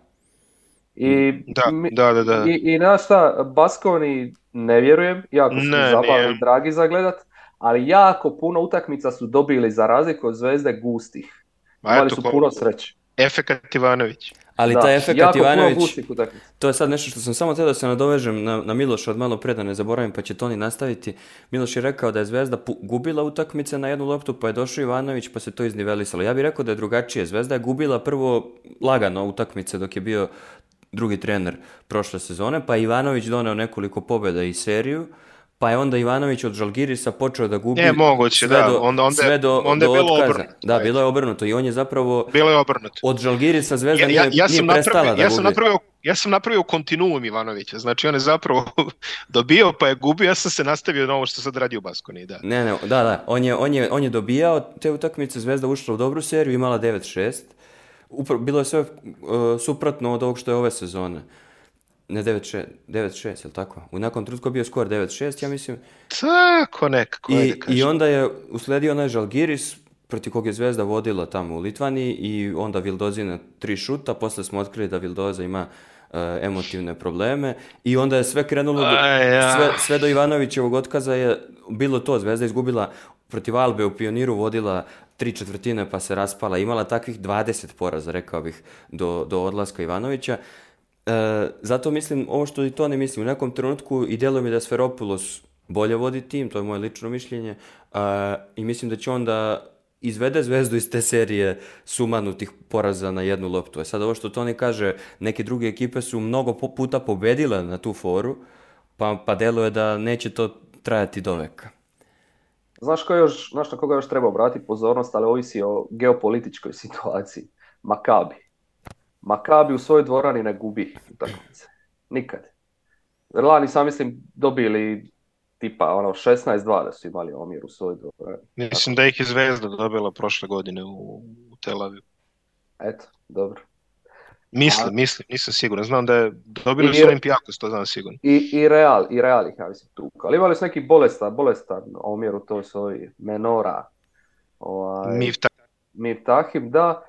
I, da, mi, da, da, da. I, i na Baskoni ne vjerujem, jako su ne, zabavi, dragi za gledat, ali jako puno utakmica su dobili za razliku od zvezde gustih. Ma Imali su puno sreće. Efekat Ivanović. Ali da, taj efekat Ivanović, to je sad nešto što sam samo htio da se nadovežem na, na Miloša od malo prije da ne zaboravim pa će Toni nastaviti. Miloš je rekao da je Zvezda pu, gubila utakmice na jednu loptu pa je došao Ivanović pa se to iznivelisalo. Ja bih rekao da je drugačije. Zvezda je gubila prvo lagano utakmice dok je bio drugi trener prošle sezone pa Ivanović doneo nekoliko pobjeda i seriju pa je onda Ivanović od Žalgirisa počeo da gubi e, moguće, sve, da. onda, onda, sve do, onda je do bilo otkaza. Obrnuto, da, bilo je znači. obrnuto i on je zapravo bilo je obrnuto. od Žalgirisa zvezda ja, ja, ja nije, nije prestala napravio, da ja sam Napravio, ja sam napravio kontinuum Ivanovića, znači on je zapravo dobio pa je gubio, ja sam se nastavio na ovo što sad radi u Baskoni, da. Ne, ne, da, da, on je, on je, on je dobijao te utakmice, zvezda ušla u dobru seriju, imala 9-6, bilo je sve uh, suprotno od ovog što je ove sezone ne 9-6, 9-6, je tako? U nekom trenutku bio skor 9-6, ja mislim. Tako nekako, I, ajde kažem. I onda je usledio onaj Žalgiris, proti kog je Zvezda vodila tamo u Litvani i onda Vildozina tri šuta, posle smo otkrili da Vildoza ima uh, emotivne probleme i onda je sve krenulo, do, ja. sve, sve do Ivanovićevog otkaza je bilo to, Zvezda izgubila protiv Albe u Pioniru vodila tri četvrtine pa se raspala, imala takvih 20 poraza, rekao bih, do, do odlaska Ivanovića. E, zato mislim, ovo što i to ne mislim, u nekom trenutku i deluje mi da Sferopulos bolje vodi tim, to je moje lično mišljenje, e, i mislim da će onda izvede zvezdu iz te serije sumanutih poraza na jednu loptu. E sad ovo što Toni kaže, neke druge ekipe su mnogo puta pobedile na tu foru, pa, pa deluje da neće to trajati do veka. Znaš, ko još, znaš na koga još treba obratiti pozornost, ali ovisi o geopolitičkoj situaciji. Makabi. Makabi u svojoj dvorani ne gubi utakmice. Nikad. Lani sam mislim dobili tipa ono 16-2 da su imali omjer u svojoj dvorani. Mislim da ih je Zvezda dobila prošle godine u, u Tel Avivu. Eto, dobro. Mislim, mislim, nisam siguran. Znam da je dobili su Olimpijakos, to znam sigurno. I, i Real, i Real ih ja mislim tuka. Ali imali su neki bolestan, bolestan omjer u toj svoji menora. Ovaj, Miftahim. Miftahim, da.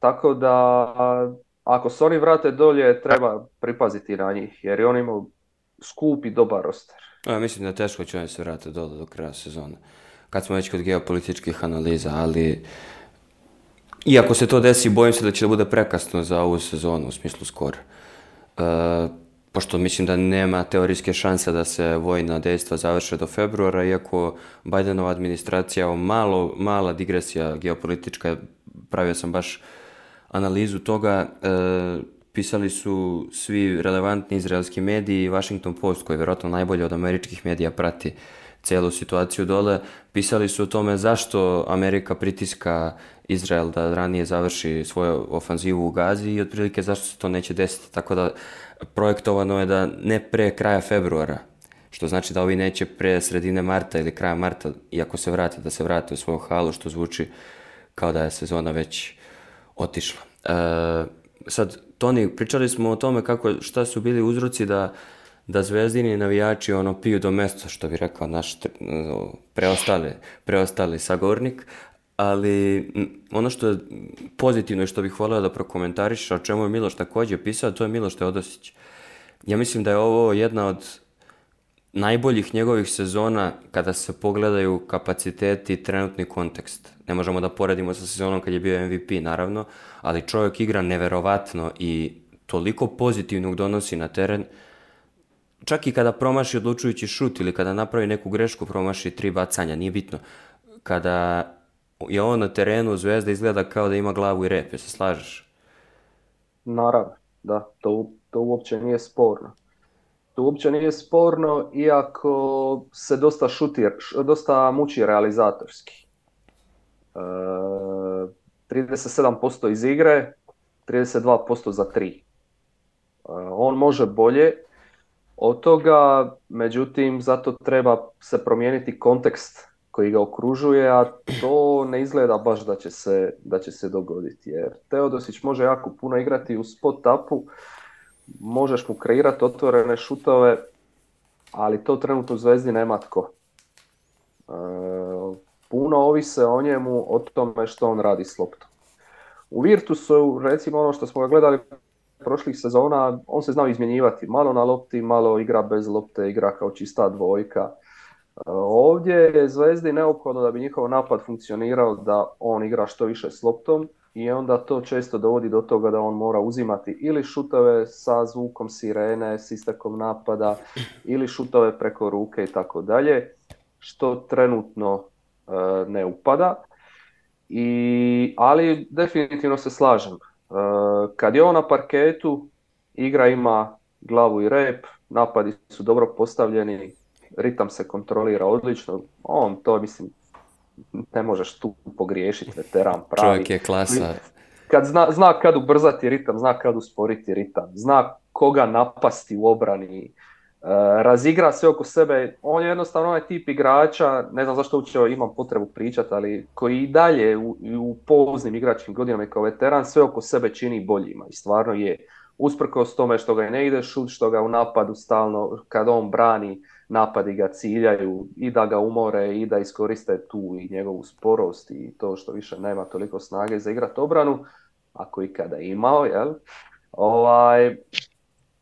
Tako da ako se oni vrate dolje, treba pripaziti na njih, jer oni imaju skup i dobar roster. Ja, mislim da teško će oni se vratiti dole do kraja sezone. Kad smo već kod geopolitičkih analiza, ali iako se to desi, bojim se da će da bude prekasno za ovu sezonu, u smislu skor. E, pošto mislim da nema teorijske šanse da se vojna dejstva završe do februara, iako Bidenova administracija, o malo, mala digresija geopolitička, pravio sam baš analizu toga e, pisali su svi relevantni izraelski mediji i Washington Post, koji verovatno najbolje od američkih medija prati celu situaciju dole, pisali su o tome zašto Amerika pritiska Izrael da ranije završi svoju ofanzivu u Gazi i otprilike zašto se to neće desiti. Tako da projektovano je da ne pre kraja februara, što znači da ovi neće pre sredine marta ili kraja marta, iako se vrate, da se vrate u svoju halu, što zvuči kao da je sezona već otišla. E, sad, Toni, pričali smo o tome kako, šta su bili uzroci da, da zvezdini navijači ono piju do mesta, što bi rekao naš preostali, preostali sagornik, ali ono što je pozitivno i što bih volio da prokomentariš, o čemu je Miloš takođe pisao, to je Miloš Teodosić. Ja mislim da je ovo jedna od najboljih njegovih sezona kada se pogledaju kapaciteti i trenutni kontekst. Ne možemo da poredimo sa sezonom kad je bio MVP, naravno, ali čovjek igra neverovatno i toliko pozitivnog donosi na teren, čak i kada promaši odlučujući šut ili kada napravi neku grešku, promaši tri bacanja, nije bitno. Kada je on na terenu, Zvezda izgleda kao da ima glavu i rep, se slažeš? Naravno, da, to, to uopće nije sporno. To uopće nije sporno, iako se dosta, šutir, dosta muči realizatorski. E, 37% iz igre, 32% za 3. E, on može bolje od toga, međutim, zato treba se promijeniti kontekst koji ga okružuje, a to ne izgleda baš da će se, da će se dogoditi. Jer Teodosić može jako puno igrati u spot-upu, možeš mu kreirati otvorene šutove, ali to trenutno zvezdi nema tko. E, puno ovise o njemu, o tome što on radi s loptom. U Virtusu, recimo ono što smo ga gledali prošlih sezona, on se znao izmjenjivati. Malo na lopti, malo igra bez lopte, igra kao čista dvojka. E, ovdje je Zvezdi neophodno da bi njihov napad funkcionirao da on igra što više s loptom, i onda to često dovodi do toga da on mora uzimati ili šutove sa zvukom sirene, s istakom napada, ili šutove preko ruke i tako dalje, što trenutno e, ne upada. I, ali definitivno se slažem. E, kad je on na parketu, igra ima glavu i rep, napadi su dobro postavljeni, ritam se kontrolira odlično. On to, mislim, ne možeš tu pogriješiti, veteran pravi. Čovjek je klasa. Kad zna, zna kad ubrzati ritam, zna kad usporiti ritam, zna koga napasti u obrani, e, razigra sve oko sebe. On je jednostavno onaj tip igrača, ne znam zašto uče imam potrebu pričati, ali koji i dalje u, u poznim igračkim godinama i kao veteran sve oko sebe čini boljima i stvarno je. Usprkos tome što ga ne ide šut, što ga u napadu stalno, kad on brani, napadi ga ciljaju i da ga umore i da iskoriste tu i njegovu sporost i to što više nema toliko snage za igrat obranu, ako ikada imao, jel? Ovaj,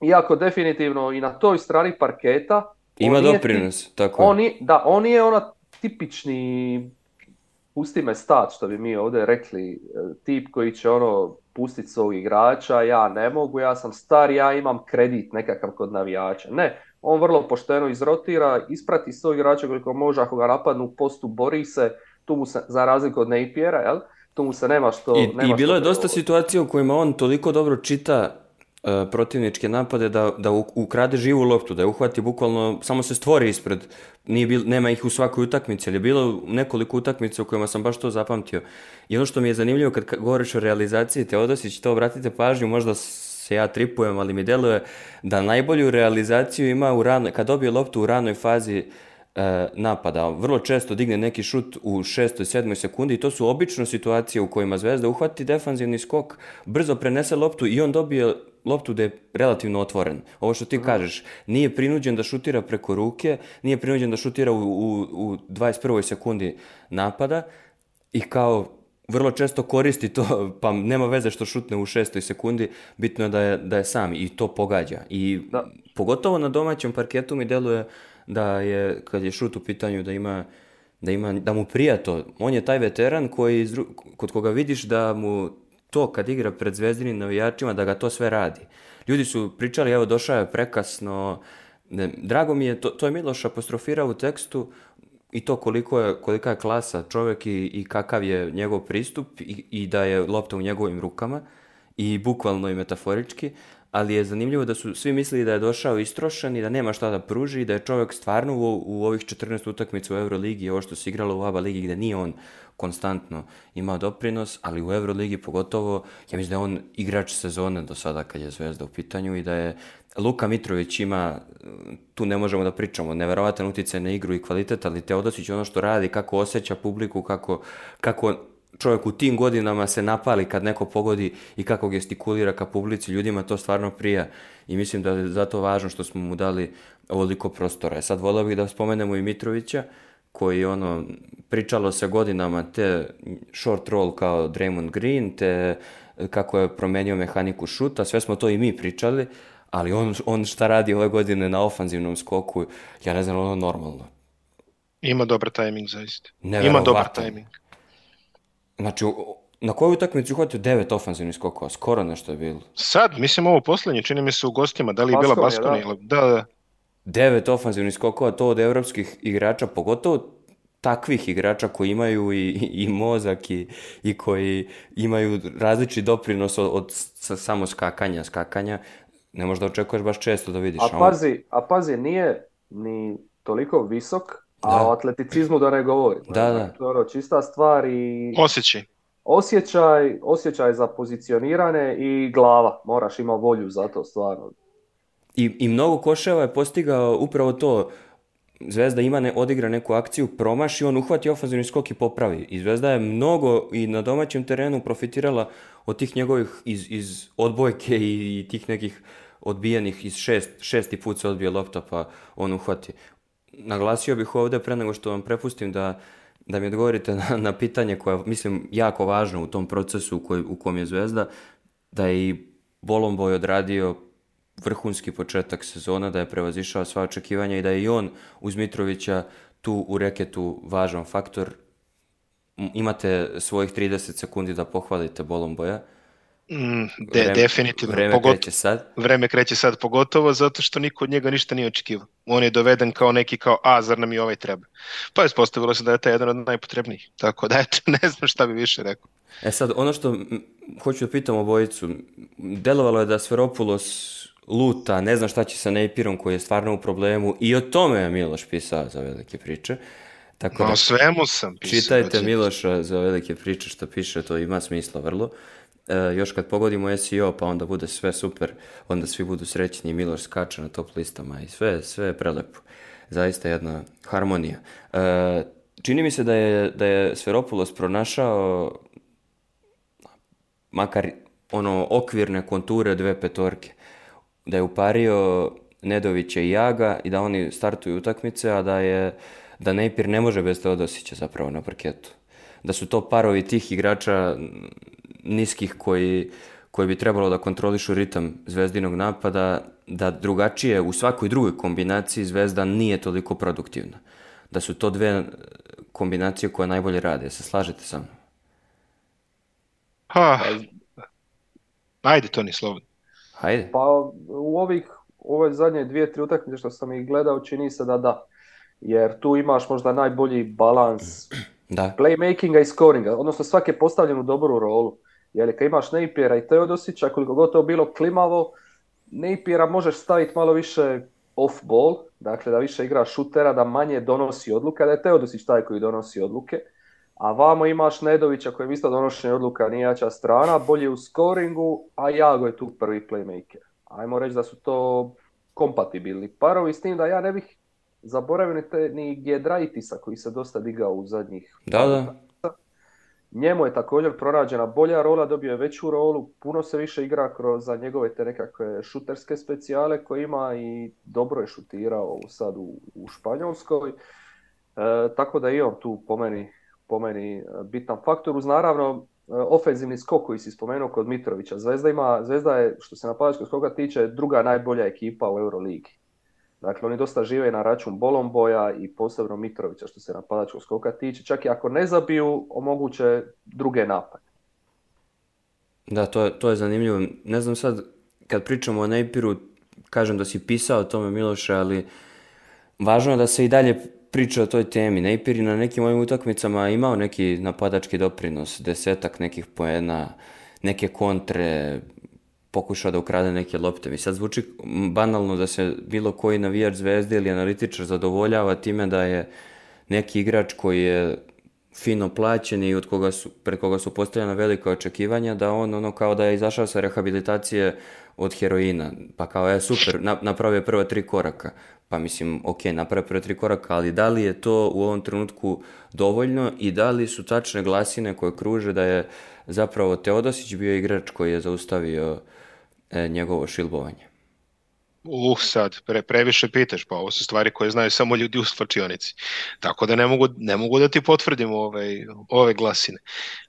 iako definitivno i na toj strani parketa... Ima doprinos, ti, tako on je, Da, on je ona tipični pusti me stat, što bi mi ovdje rekli, e, tip koji će ono pustiti svog igrača, ja ne mogu, ja sam star, ja imam kredit nekakav kod navijača. Ne, on vrlo pošteno izrotira, isprati svoj igrača koliko može, ako ga napadnu u postu, bori se, tu mu se, za razliku od Napiera, jel? tu mu se nema što... I, nema i bilo što je da dosta situacija u kojima on toliko dobro čita e, protivničke napade da, da ukrade živu loptu, da je uhvati bukvalno, samo se stvori ispred, Nije bil, nema ih u svakoj utakmici, ali je bilo nekoliko utakmica u kojima sam baš to zapamtio. I ono što mi je zanimljivo kad govoriš o realizaciji Teodosić, to obratite pažnju, možda se ja tripujem, ali mi deluje da najbolju realizaciju ima u rano, kad dobije loptu u ranoj fazi e, napada. Vrlo često digne neki šut u 6. 7. sekundi i to su obično situacije u kojima Zvezda uhvati defanzivni skok, brzo prenese loptu i on dobije loptu da je relativno otvoren. Ovo što ti kažeš, nije prinuđen da šutira preko ruke, nije prinuđen da šutira u, u, u 21. sekundi napada i kao vrlo često koristi to, pa nema veze što šutne u šestoj sekundi, bitno je da je, da je sam i to pogađa. I da. pogotovo na domaćem parketu mi deluje da je, kad je šut u pitanju, da ima da, ima, da mu prija to. On je taj veteran koji, kod koga vidiš da mu to kad igra pred zvezdinim navijačima, da ga to sve radi. Ljudi su pričali, evo došao je prekasno, Drago mi je, to, to je Miloš apostrofirao u tekstu, i to koliko je, kolika je klasa čovjek i, i kakav je njegov pristup i, i da je lopta u njegovim rukama i bukvalno i metaforički, ali je zanimljivo da su svi mislili da je došao istrošan i da nema šta da pruži i da je čovjek stvarno u, u ovih 14 utakmica u Euroligi, ovo što se igralo u ABA ligi gde nije on konstantno imao doprinos, ali u Euroligi pogotovo, ja mislim da je on igrač sezone do sada kad je Zvezda u pitanju i da je Luka Mitrović ima, tu ne možemo da pričamo, neverovatan uticaj na igru i kvalitet, ali Teodosić ono što radi, kako osjeća publiku, kako, kako čovjek u tim godinama se napali kad neko pogodi i kako gestikulira ka publici, ljudima to stvarno prija i mislim da je zato važno što smo mu dali ovoliko prostora. E sad volao bih da spomenemo i Mitrovića, koji ono, pričalo se godinama te short roll kao Draymond Green, te kako je promenio mehaniku šuta, sve smo to i mi pričali, ali on, on šta radi ove godine na ofanzivnom skoku, ja ne znam, ono normalno. Ima dobar tajming, zaista. Ima dobar tajming. Znači, na kojoj utakmici uhvatio devet ofanzivnih skokova? Skoro nešto je bilo. Sad, mislim ovo poslednje, čini mi se u gostima, da li je bila Baskonija? Da. Ili... da, da. Devet ofanzivnih skokova, to od evropskih igrača, pogotovo takvih igrača koji imaju i, i mozak i, i koji imaju različiti doprinos od, od samo skakanja, skakanja, ne da očekuješ baš često da vidiš. A pazi, a pazi, nije ni toliko visok, da. o atleticizmu da ne govorim. Da, da. Dobro, znači, čista stvar i... Osjećaj. Osjećaj, osjećaj za pozicionirane i glava. Moraš ima volju za to, stvarno. I, I mnogo koševa je postigao upravo to. Zvezda ima ne, odigra neku akciju, promaši, on uhvati ofenzivni skok i popravi. I Zvezda je mnogo i na domaćem terenu profitirala od tih njegovih iz, iz odbojke i, i tih nekih odbijenih iz šest, šesti put se odbije lopta pa on uhvati. Naglasio bih ovde pre nego što vam prepustim da da mi odgovorite na, na pitanje koje mislim jako važno u tom procesu u, koj, u kom je Zvezda, da je i Bolomboj odradio vrhunski početak sezona, da je prevazišao sva očekivanja i da je i on uz Mitrovića tu u reketu važan faktor. Imate svojih 30 sekundi da pohvalite Bolomboja Mm, de, vreme, definitivno. Vreme Pogot... kreće sad. Vreme kreće sad, pogotovo zato što niko od njega ništa nije očekivao. On je doveden kao neki kao, a, zar nam i ovaj treba? Pa je spostavilo se da je taj jedan od najpotrebnijih. Tako da, eto, ne znam šta bi više rekao. E sad, ono što hoću da pitam obojicu, delovalo je da Sferopulos luta, ne znam šta će sa Neipirom koji je stvarno u problemu i o tome je Miloš pisao za velike priče. Tako da, no, svemu sam pisao. Čitajte Miloša za velike priče što piše, to ima smisla vrlo. Uh, Uh, još kad pogodimo SEO pa onda bude sve super, onda svi budu srećni i Miloš skače na top listama i sve, sve je prelepo. Zaista jedna harmonija. Uh, čini mi se da je, da je Sferopulos pronašao makar ono okvirne konture dve petorke. Da je upario Nedovića i Jaga i da oni startuju utakmice, a da je da Nejpir ne može bez Teodosića zapravo na parketu. Da su to parovi tih igrača niskih koji, koji bi trebalo da kontrolišu ritam zvezdinog napada, da drugačije u svakoj drugoj kombinaciji zvezda nije toliko produktivna. Da su to dve kombinacije koje najbolje rade. Se slažete sa mnom? Ha, pa, ajde Toni, slobodno. Hajde. Pa u ovih, ove zadnje dvije, tri utakmice što sam ih gledao čini se da da. Jer tu imaš možda najbolji balans da. playmakinga i scoringa, odnosno svake postavljenu dobru rolu. Jer kad imaš Napiera i Teodosića, koliko god to bilo klimavo, Napiera možeš staviti malo više off ball, dakle da više igra šutera, da manje donosi odluke, da je Teodosić taj koji donosi odluke. A vamo imaš Nedovića koji kojem isto donošenje odluka nije jača strana, bolji u scoringu, a Jago je tu prvi playmaker. Ajmo reći da su to kompatibilni parovi s tim da ja ne bih zaboravio ni, te, ni Gedraitisa koji se dosta digao u zadnjih... Da, da. Njemu je također pronađena bolja rola, dobio je veću rolu, puno se više igra kroz za njegove te nekakve šuterske specijale koje ima i dobro je šutirao sad u, u Španjolskoj. E, tako da i on tu po meni, po meni e, bitan faktor. Uz naravno e, ofenzivni skok koji si spomenuo kod Mitrovića. Zvezda, ima, Zvezda je, što se napadačkog skoka tiče, druga najbolja ekipa u Euroligi. Dakle, oni dosta žive na račun Bolomboja i posebno Mitrovića što se napadačkog skoka tiče. Čak i ako ne zabiju, omoguće druge napade. Da, to je, to je zanimljivo. Ne znam sad, kad pričamo o Nejpiru, kažem da si pisao o tome Miloše, ali važno je da se i dalje priča o toj temi. Nejpir na nekim ovim utakmicama imao neki napadački doprinos, desetak nekih poena, neke kontre, pokušao da ukrade neke lopte. Mi sad zvuči banalno da se bilo koji navijač zvezde ili analitičar zadovoljava time da je neki igrač koji je fino plaćen i od koga su, pred koga su postavljena velika očekivanja, da on ono kao da je izašao sa rehabilitacije od heroina, pa kao je super, na, napravio prva tri koraka. Pa mislim, ok, napravio prva tri koraka, ali da li je to u ovom trenutku dovoljno i da li su tačne glasine koje kruže da je zapravo Teodosić bio igrač koji je zaustavio uh, E, njegovo šilbovanje? Uh, sad, pre, previše pitaš, pa ovo su stvari koje znaju samo ljudi u slačionici. Tako da ne mogu, ne mogu da ti potvrdim ove, ovaj, ove glasine.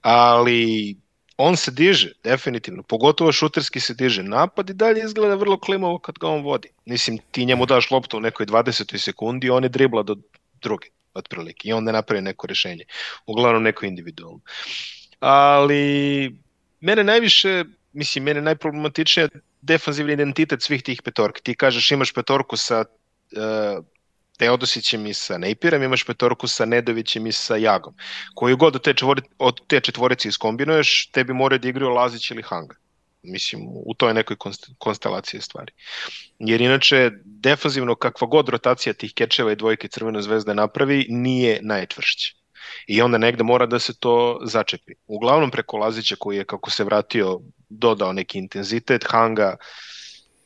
Ali on se diže, definitivno. Pogotovo šuterski se diže. Napad i dalje izgleda vrlo klimovo kad ga on vodi. Mislim, ti njemu daš loptu u nekoj 20. sekundi i on je dribla do druge, otprilike. I onda napravi neko rešenje. Uglavnom neko individualno. Ali mene najviše mislim, mene najproblematičnije je defanzivni identitet svih tih petorki. Ti kažeš imaš petorku sa uh, Teodosićem i sa Nejpirom, imaš petorku sa Nedovićem i sa Jagom. Koju god od te, četvori, od te četvorice iskombinuješ, tebi moraju da igraju Lazić ili Hanga. Mislim, u toj nekoj konstelaciji stvari. Jer inače, defanzivno, kakva god rotacija tih kečeva i dvojke Crvena zvezda napravi, nije najčvršća i onda negde mora da se to začepi. Uglavnom preko Lazića koji je kako se vratio dodao neki intenzitet, Hanga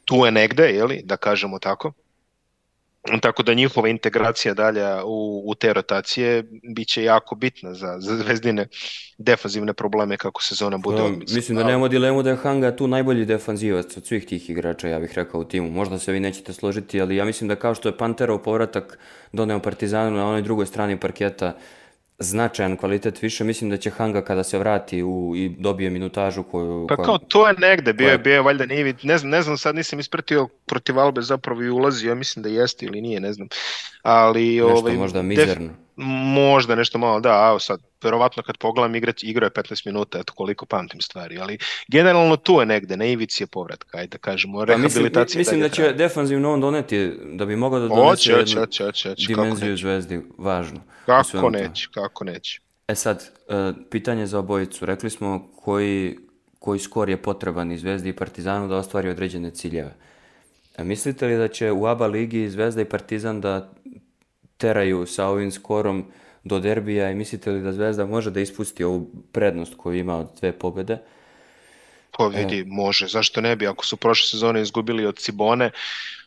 tu je negde, je li, da kažemo tako. Tako da njihova integracija dalja u, u te rotacije biće jako bitna za, za zvezdine defanzivne probleme kako sezona bude um, Mislim da nema dilemu da je Hanga tu najbolji defanzivac od svih tih igrača, ja bih rekao, u timu. Možda se vi nećete složiti, ali ja mislim da kao što je Panterov povratak doneo Partizanu na onoj drugoj strani parketa značajan kvalitet više, mislim da će Hanga kada se vrati u, i dobije minutažu koju... Pa koja... kao to je negde, bio je, bio je valjda nije, ne znam, ne znam, sad nisam ispratio protiv Albe zapravo i ulazio, mislim da jeste ili nije, ne znam. Ali, Nešto ovaj, možda mizerno. Def možda nešto malo, da, a sad, verovatno kad pogledam igrač igrao je 15 minuta, eto koliko pamtim stvari, ali generalno tu je negde, na ivici je povratka, ajde da kažemo, rehabilitacija. Pa, mislim, da mislim da će defanzivno on doneti, da bi mogao da donese oće, jednu oće, oće, oće, dimenziju zvezdi, važno. Kako neće, kako neće. E sad, e, pitanje za obojicu. Rekli smo koji, koji skor je potreban i Zvezdi i Partizanu da ostvari određene ciljeve. A e, mislite li da će u ABA ligi Zvezda i Partizan da teraju sa ovim skorom do derbija i mislite li da Zvezda može da ispusti ovu prednost koju ima od dve pobede? Pa vidi, e. može. Zašto ne bi? Ako su prošle sezone izgubili od Cibone,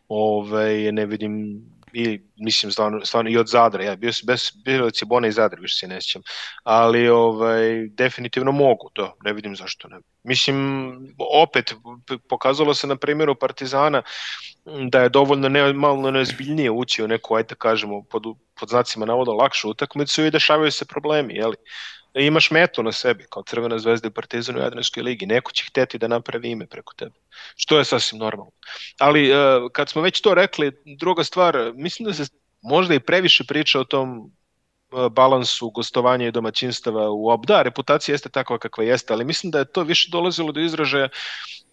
ovaj, ne vidim i mislim stvarno, stvarno i od Zadra, ja bio sam bez bilo od Cibona i Zadra, više se ne sjećam. Ali ovaj definitivno mogu to, ne vidim zašto ne. Mislim opet pokazalo se na primjeru Partizana da je dovoljno ne, malo neozbiljnije ući u neku ajte da kažemo pod pod znacima navoda lakšu utakmicu i dešavaju se problemi, je li? Da imaš metu na sebi, kao Crvena zvezda i Partizan u Jadranskoj ligi. Neko će hteti da napravi ime preko tebe, što je sasvim normalno. Ali e, kad smo već to rekli, druga stvar, mislim da se možda i previše priča o tom e, balansu gostovanja i domaćinstava u ob. Da, reputacija jeste takva kakva jeste, ali mislim da je to više dolazilo do izražaja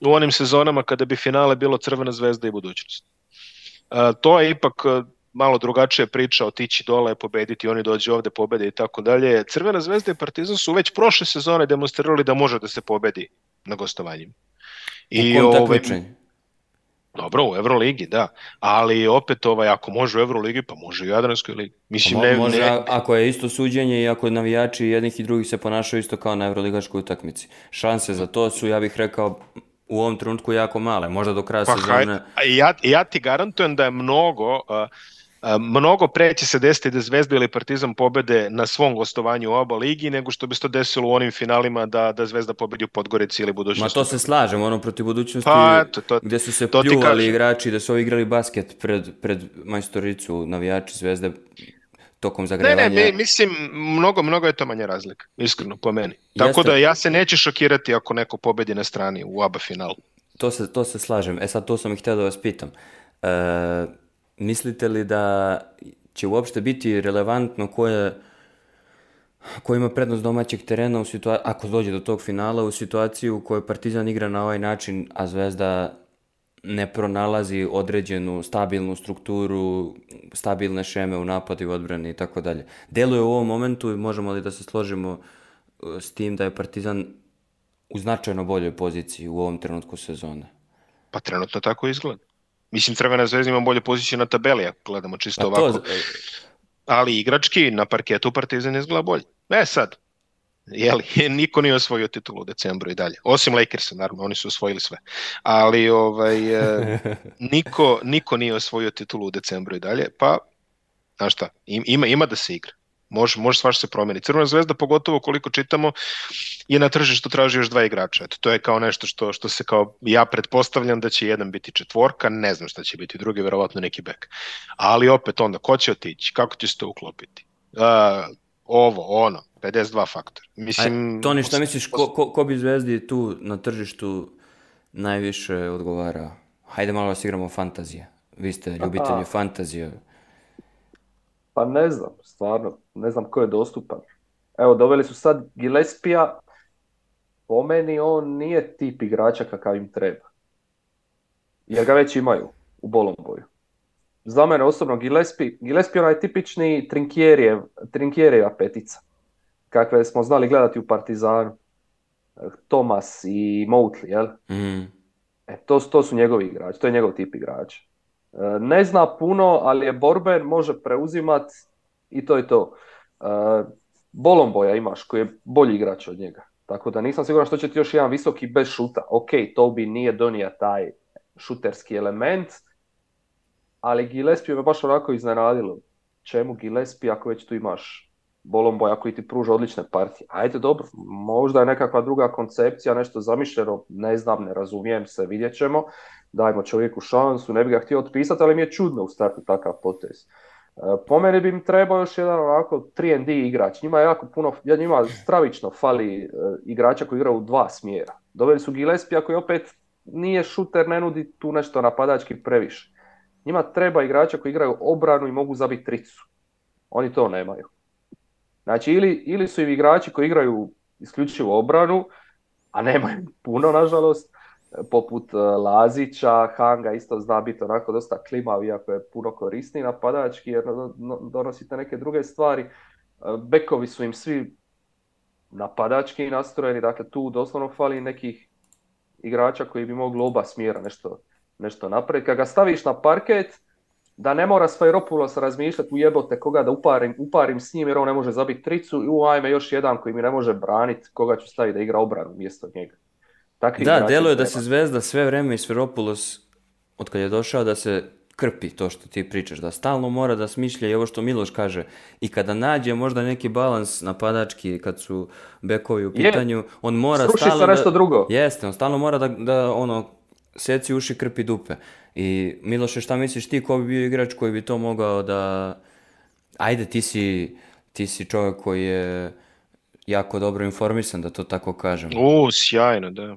u onim sezonama kada bi finale bilo Crvena zvezda i budućnost. E, to je ipak malo drugačija priča, otići dole, pobediti, oni dođu ovde, pobede i tako dalje. Crvena zvezda i Partizan su već prošle sezone demonstrirali da može da se pobedi na gostovanjima. I u kom Ovaj, Dobro, u Euroligi, da. Ali opet, ovaj, ako može u Euroligi, pa može i u Jadranskoj ligi. Mislim, pa ne, može, ne... ako je isto suđenje i ako navijači jednih i drugih se ponašaju isto kao na Euroligaškoj utakmici. Šanse za to su, ja bih rekao, u ovom trenutku jako male. Možda do kraja pa, sezone... Hajde. Ja, ja ti garantujem da je mnogo... Uh, Mnogo pre će se desiti da Zvezda ili Partizan pobede na svom gostovanju u oba ligi nego što bi se to desilo u onim finalima da, da Zvezda pobedi u Podgorici ili budućnosti. Ma to se slažem, ono protiv budućnosti pa, to, to, gde su se to pljuvali igrači, da su ovi igrali basket pred, pred majstoricu navijači Zvezde tokom zagrevanja. Ne, ne, mislim, mnogo, mnogo je to manja razlika, iskreno, po meni. Tako Jeste. da ja se neće šokirati ako neko pobedi na strani u ABA finalu. To se, to se slažem. E sad, to sam i htio da vas pitam. E, mislite li da će uopšte biti relevantno ko je ko ima prednost domaćeg terena u situaciji, ako dođe do tog finala u situaciju u kojoj Partizan igra na ovaj način, a Zvezda ne pronalazi određenu stabilnu strukturu, stabilne šeme u napadu i odbrani i tako dalje. Deluje u ovom momentu i možemo li da se složimo e, s tim da je Partizan u značajno boljoj poziciji u ovom trenutku sezone? Pa trenutno tako izgleda. Mislim, Crvena zvezda ima bolje pozicije na tabeli, ako gledamo čisto ovako. Je... Ali igrački na parketu Partizan izgleda bolje. E sad, jeli, niko nije osvojio titulu u decembru i dalje. Osim Lakersa, naravno, oni su osvojili sve. Ali ovaj, e, niko, niko nije osvojio titulu u decembru i dalje, pa, znaš šta, ima, ima da se igra. Može, može svaš se promeni. Crvena zvezda, pogotovo koliko čitamo, je na tržištu traži još dva igrača. Eto, to je kao nešto što, što se kao, ja pretpostavljam da će jedan biti četvorka, ne znam šta će biti drugi, verovatno neki bek. Ali opet onda, ko će otići, kako će se to uklopiti? Uh, ovo, ono, 52 faktor. Mislim, A, Toni, šta misliš, ko, ko, ko bi zvezdi tu na tržištu najviše odgovarao? Hajde malo da se igramo fantazije. Vi ste ljubitelji fantazije. Pa ne znam, stvarno, ne znam ko je dostupan. Evo, doveli su sad Gillespija, po meni on nije tip igrača kakav im treba. Jer ga već imaju u Bolomboju. Za mene osobno Gillespie, Gillespie onaj tipični Trinkjerijeva petica. Kakve smo znali gledati u Partizanu. Thomas i Moutli, jel? Mm. E, to, to su njegovi igrači, to je njegov tip igrača. E, ne zna puno, ali je borben, može preuzimat i to je to. E, Bolomboja imaš koji je bolji igrač od njega. Tako da nisam siguran što će ti još jedan visoki bez šuta. Ok, to bi nije donija taj šuterski element, ali Gillespie me baš onako iznenadilo. Čemu Gillespie ako već tu imaš Bolomboja koji ti pruža odlične partije? Ajde dobro, možda je nekakva druga koncepcija, nešto zamišljeno, ne znam, ne razumijem se, vidjet ćemo dajmo čovjeku šansu, ne bi ga htio otpisati, ali mi je čudno u startu takav potez. E, po meni bi im trebao još jedan onako 3 d igrač. Njima je jako puno, ja njima stravično fali e, igrača koji igra u dva smjera. Doveli su Gillespie koji opet nije šuter, ne nudi tu nešto napadački previše. Njima treba igrača koji igraju obranu i mogu zabiti tricu. Oni to nemaju. Znači ili, ili su im igrači koji igraju isključivo obranu, a nemaju puno nažalost, poput e, Lazića, Hanga isto zna biti onako dosta klimav, iako je puno korisni napadački jer donosite neke druge stvari. E, bekovi su im svi napadački nastrojeni, dakle tu doslovno fali nekih igrača koji bi mogli oba smjera nešto, nešto napraviti. Kad ga staviš na parket, da ne mora Sfajropulos razmišljati u jebote koga da uparim, uparim s njim jer on ne može zabiti tricu i u ajme još jedan koji mi ne može braniti koga ću staviti da igra obranu mjesto njega. Takvi da, deluje da se Zvezda sve vreme i Sferopulos, od kad je došao, da se krpi to što ti pričaš, da stalno mora da smišlja i ovo što Miloš kaže. I kada nađe možda neki balans napadački kad su bekovi u pitanju, je. on mora Sruši stalno... Sruši nešto da, drugo. Jeste, on stalno mora da, da ono, seci uši, krpi dupe. I Miloše, šta misliš ti, ko bi bio igrač koji bi to mogao da... Ajde, ti si, ti si čovjek koji je jako dobro informisan, da to tako kažem. O, sjajno, da.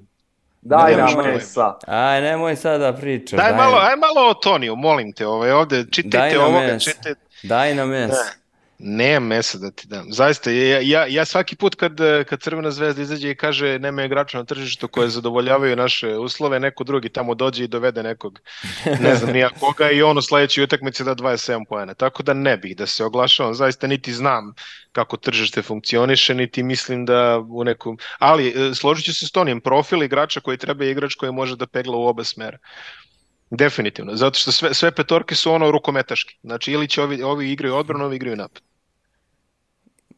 Daj nam mesa. Aj, nemoj sada da pričaš. Daj, daj, malo, aj malo o Toniju, molim te. Ovaj, ovde čitajte ovoga, čitajte... Daj nam mesa. Nema mesa da ti dam. Zaista, ja, ja, ja svaki put kad, kad Crvena zvezda izađe i kaže nema igrača na tržištu koje zadovoljavaju naše uslove, neko drugi tamo dođe i dovede nekog, ne znam nija koga, i on u sledećoj utakmici da 27 poena. Tako da ne bih da se oglašavam. Zaista niti znam kako tržište funkcioniše, niti mislim da u nekom... Ali, e, složit ću se s Tonijem, profil igrača koji treba je igrač koji može da pegla u oba smera. Definitivno, zato što sve, sve petorke su ono rukometaške. Znači ili će ovi, ovi igraju odbranu, ovi igraju napad.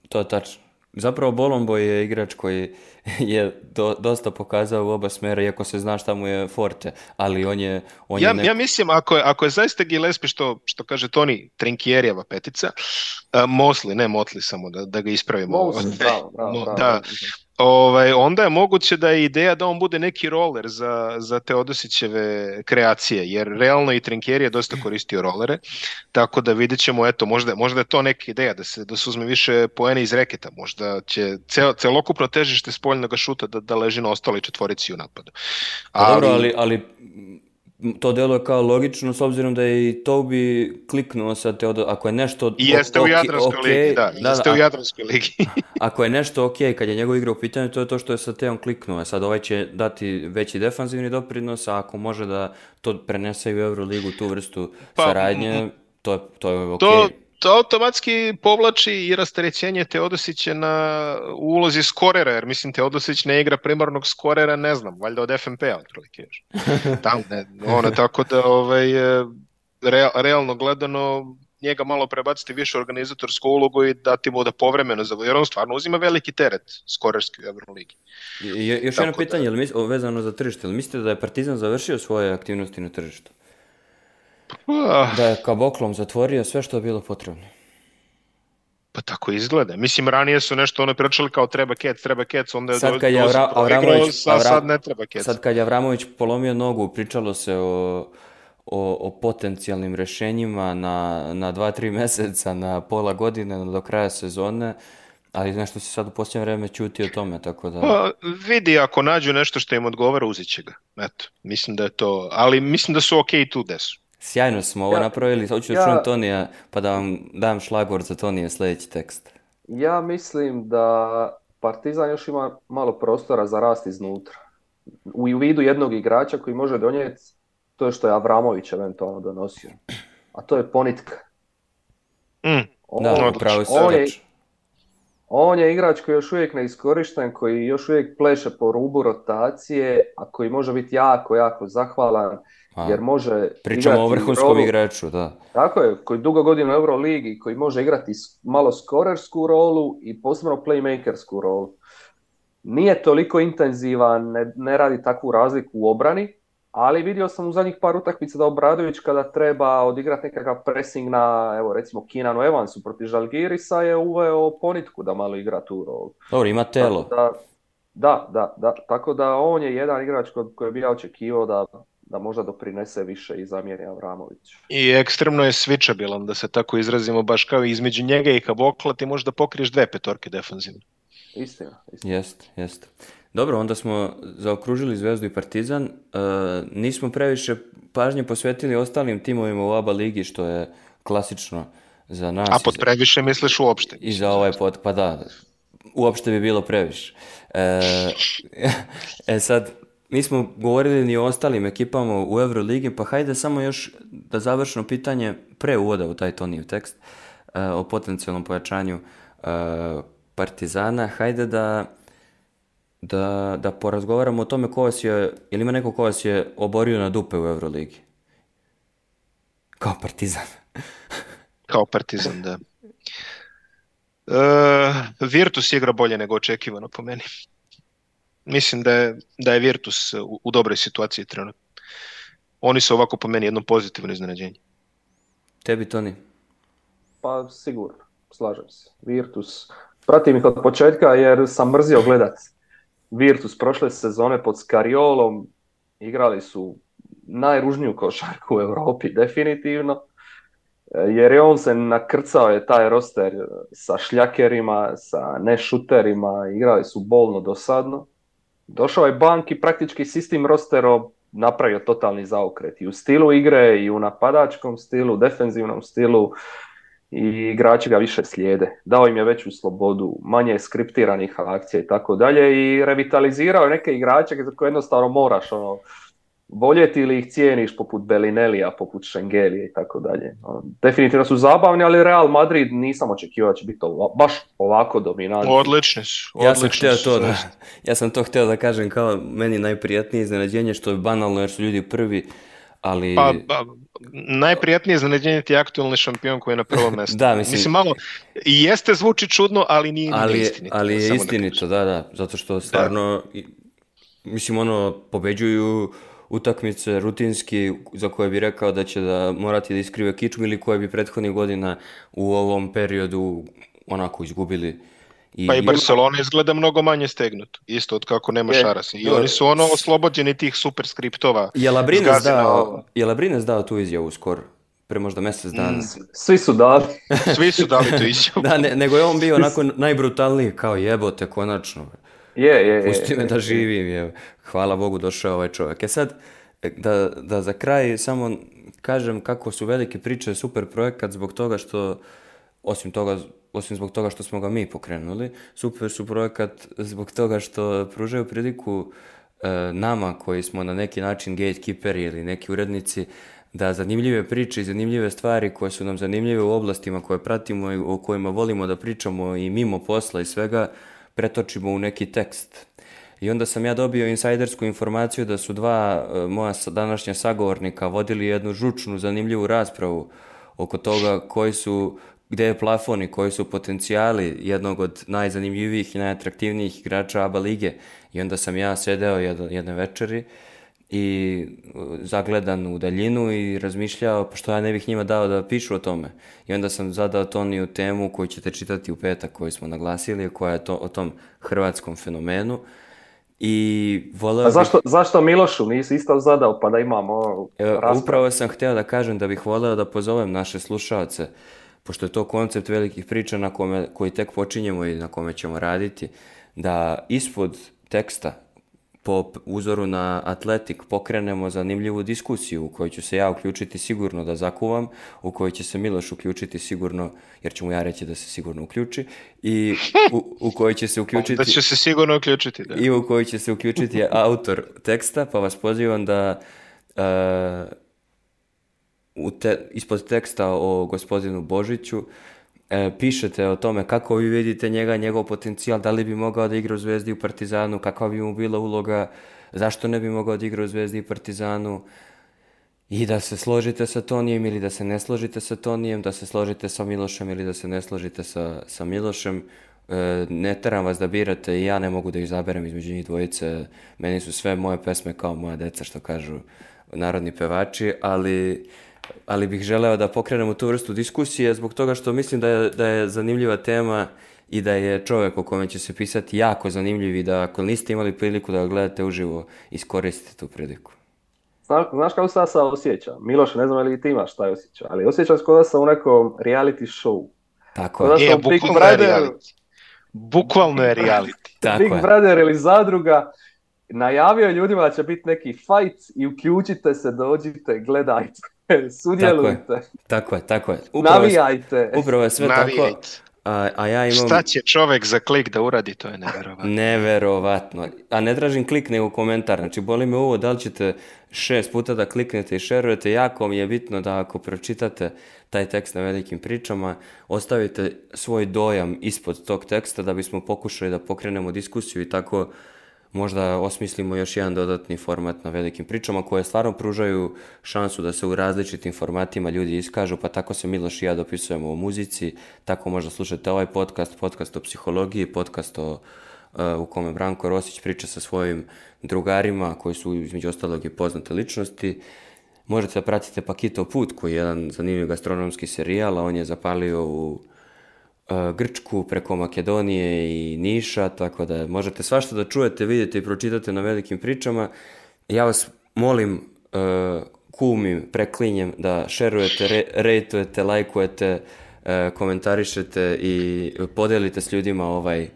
To je tačno. Zapravo Bolombo je igrač koji je do, dosta pokazao u oba smera, iako se zna šta mu je forte, ali on je... On ja, je nek... ja mislim, ako je, ako je zaista Gillespie, što, što kaže Toni, Trinkierijeva petica, uh, eh, Mosli, ne Motli samo, da, da ga ispravimo. Mosli, da, bravo, bravo, da, ovaj, onda je moguće da je ideja da on bude neki roller za, za Teodosićeve kreacije, jer realno i Trinkieri je dosta koristio rolere, tako da vidjet ćemo, eto, možda, možda je to neka ideja da se, da se uzme više poene iz reketa, možda će cel, celokupno težište spoljnog šuta da, da leži na ostali četvorici u napadu. Ali, pa dobro, ali, ali to deluje kao logično, s obzirom da je i Tobi kliknuo sa te od... Ako je nešto... I jeste okay, u Jadranskoj okay, ligi, da. da jeste da, u Jadranskoj ligi. ako je nešto ok, kad je njegov igra u pitanju, to je to što je sa Teom kliknuo. Sad ovaj će dati veći defanzivni doprinos, a ako može da to prenese u Euroligu, tu vrstu pa, saradnje, to, je, to je ok. To, to automatski povlači i rasterećenje Teodosića na ulozi skorera, jer mislim Teodosić ne igra primarnog skorera, ne znam, valjda od FNP-a otprilike još. Tam, ne, ono, tako da ovaj, e, real, realno gledano njega malo prebaciti više organizatorsku ulogu i dati mu da povremeno za jer on stvarno uzima veliki teret skorerski u Euroligi. Jo, još jedno da- pitanje, da... vezano za tržište, ali mislite da je Partizan završio svoje aktivnosti na tržištu? Ah. da je kaboklom zatvorio sve što je bilo potrebno. Pa tako izgleda. Mislim, ranije su nešto ono pričali kao treba kec, treba kec, onda je sad kad je Avra, Avramović, sa, Avra, sad ne treba kec. Sad kad je Avramović polomio nogu, pričalo se o, o, o potencijalnim rešenjima na, na dva, tri meseca, na pola godine, do kraja sezone, ali nešto se sad u posljednje vreme ćuti o tome, tako da... Pa, vidi, ako nađu nešto što im odgovara, uzit će ga. Eto, mislim da je to... Ali mislim da su okej okay tu desu. Sjajno smo ovo ja, napravili, hoću da ja, čujem Tonija, pa da vam dam šlagor za Tonija sljedeći tekst. Ja mislim da Partizan još ima malo prostora za rast iznutra. U vidu jednog igrača koji može donijeti to što je Avramović eventualno donosio. A to je ponitka. Mm, on, da, pravi on, je, on je igrač koji je još uvijek neiskorišten, koji još uvijek pleše po rubu rotacije, a koji može biti jako, jako zahvalan Pa, jer može Pričamo o vrhunskom rolu, igraču, da. Tako je, koji dugo godina u Euroligi, koji može igrati malo skorersku rolu i posebno playmakersku rolu. Nije toliko intenzivan, ne, ne radi takvu razliku u obrani, ali vidio sam u zadnjih par utakmica da Obradović kada treba odigrati nekakav pressing na, evo recimo Kinanu Evansu protiv Žalgirisa je uveo ponitku da malo igra tu rolu. Dobro, ima telo. da, da, da, da, tako da on je jedan igrač koji bi ja očekivao da da možda doprinese više i zamjeri Avramović. I ekstremno je svičabilan, da se tako izrazimo, baš kao između njega i Kabokla ti možda pokriješ dve petorke defanzivno. Istina, istina. Jeste, jeste. Dobro, onda smo zaokružili Zvezdu i Partizan. E, nismo previše pažnje posvetili ostalim timovima u ABA ligi, što je klasično za nas. A pod previše misliš uopšte? I za ovaj pot, pa da, uopšte bi bilo previše. E, e sad, mi smo govorili ni o ostalim ekipama u Euroligi, pa hajde samo još da završno pitanje pre uvoda u taj Tonijev tekst uh, o potencijalnom pojačanju uh, Partizana. Hajde da, da, da porazgovaramo o tome ko vas je, ili ima neko ko vas je oborio na dupe u Euroligi? Kao Partizan. Kao Partizan, da. Uh, Virtus igra bolje nego očekivano po meni mislim da je, da je Virtus u, u dobroj situaciji trenutno. Oni su ovako po meni jedno pozitivno iznenađenje. Tebi, Toni? Pa sigurno, slažem se. Virtus, pratim ih od početka jer sam mrzio gledat Virtus prošle sezone pod Skariolom. Igrali su najružniju košarku u Europi, definitivno. Jer je on se nakrcao je taj roster sa šljakerima, sa nešuterima, igrali su bolno dosadno došao je bank i praktički s istim rosterom napravio totalni zaokret i u stilu igre i u napadačkom stilu, defenzivnom stilu i igrači ga više slijede. Dao im je veću slobodu, manje skriptiranih akcija i tako dalje i revitalizirao neke igrače za koje jednostavno moraš ono, voljeti ili ih cijeniš poput Belinelija, poput Šengelije i tako dalje. Definitivno su zabavni, ali Real Madrid nisam očekivao da će biti ovako, baš ovako dominantni. Odlični su. Ja sam htio to da, ja sam to htio da kažem kao meni najprijatnije iznenađenje što je banalno jer su ljudi prvi ali... Pa, pa, najprijatnije iznenađenje ti je aktualni šampion koji je na prvom mjestu. da, mislim... mislim, malo, jeste zvuči čudno, ali nije, ali, istinito. Ali je da istinito, da, da, zato što stvarno, da. mislim, ono, pobeđuju utakmice rutinski za koje bi rekao da će da morati da iskrive kičmu ili koje bi prethodnih godina u ovom periodu onako izgubili I, pa i Barcelona izgleda mnogo manje stegnut, isto od kako nema je, Šarasin. I oni su ono oslobođeni tih super skriptova. Je Labrines, dao, je Labrines dao tu izjavu skoro? pre možda mesec dana. Svi su dali. Svi su dali tu izjavu. da, ne, nego je on bio onako najbrutalniji, kao jebote, konačno. Je, je, je. Pusti me da živim, je. Hvala Bogu došao ovaj čovjek. E sad, e, da, da za kraj samo kažem kako su velike priče super projekat zbog toga što, osim toga, osim zbog toga što smo ga mi pokrenuli, super su projekat zbog toga što pružaju priliku e, nama koji smo na neki način gatekeeperi ili neki urednici da zanimljive priče i zanimljive stvari koje su nam zanimljive u oblastima koje pratimo i o kojima volimo da pričamo i mimo posla i svega, pretočimo u neki tekst. I onda sam ja dobio insajdersku informaciju da su dva e, moja današnja sagovornika vodili jednu žučnu, zanimljivu raspravu oko toga koji su, gde je plafon i koji su potencijali jednog od najzanimljivijih i najatraktivnijih igrača ABA lige. I onda sam ja sedeo jedne večeri uh, i e, zagledan u daljinu i razmišljao, pošto ja ne bih njima dao da pišu o tome. I onda sam zadao Toniju temu koju ćete čitati u petak koju smo naglasili, koja je to, o tom hrvatskom fenomenu. I voleo A zašto, zašto Milošu nisi isto zadao pa da imamo e, raspravu? Upravo sam htio da kažem da bih voleo da pozovem naše slušalce, pošto je to koncept velikih priča na kome, koji tek počinjemo i na kome ćemo raditi, da ispod teksta po uzoru na Atletik pokrenemo zanimljivu diskusiju u kojoj ću se ja uključiti sigurno da zakuvam, u kojoj će se Miloš uključiti sigurno, jer ću mu ja reći da se sigurno uključi, i u, u kojoj će se da uključiti... Da će se sigurno uključiti, da. I u kojoj će se uključiti autor teksta, pa vas pozivam da... Uh, u te, ispod teksta o gospodinu Božiću E, pišete o tome kako vi vidite njega, njegov potencijal, da li bi mogao da igra u Zvezdi u Partizanu, kakva bi mu bila uloga, zašto ne bi mogao da igra u Zvezdi i Partizanu i da se složite sa Tonijem ili da se ne složite sa Tonijem, da se složite sa Milošem ili da se ne složite sa, sa Milošem. E, ne teram vas da birate i ja ne mogu da izaberem između njih dvojice. Meni su sve moje pesme kao moja deca što kažu narodni pevači, ali ali bih želeo da pokrenemo tu vrstu diskusije zbog toga što mislim da je, da je zanimljiva tema i da je čovek o kome će se pisati jako zanimljiv i da ako niste imali priliku da ga gledate uživo, iskoristite tu priliku. Zna, znaš kao se ja sad Miloš, ne znam li ti imaš je osjećaj, ali osjećam kao da sam u nekom reality show. Tako da je. Da bukvalno, je reality. bukvalno je reality. Tako Big je. Brother ili zadruga najavio ljudima da će biti neki fight i uključite se, dođite, gledajte. Sudjelujte. Tako je, tako je. Upravo, Navijajte. Upravo je sve Navijajte. tako. A, a ja imam... Šta će čovjek za klik da uradi, to je neverovatno. Neverovatno. A ne tražim klik nego komentar. Znači, boli me ovo da li ćete šest puta da kliknete i šerujete. Jako mi je bitno da ako pročitate taj tekst na velikim pričama, ostavite svoj dojam ispod tog teksta da bismo pokušali da pokrenemo diskusiju i tako možda osmislimo još jedan dodatni format na velikim pričama koje stvarno pružaju šansu da se u različitim formatima ljudi iskažu, pa tako se Miloš i ja dopisujemo o muzici, tako možda slušate ovaj podcast, podcast o psihologiji, podcast o eh, u kome Branko Rosić priča sa svojim drugarima koji su između ostalog i poznate ličnosti. Možete da pratite Pakito Put koji je jedan zanimljiv gastronomski serijal, a on je zapalio u E, Grčku preko Makedonije i Niša, tako da možete svašta da čujete, vidite i pročitate na velikim pričama. Ja vas molim, e, kumim, preklinjem da šerujete, re, rejtujete, lajkujete, e, komentarišete i podelite s ljudima ovaj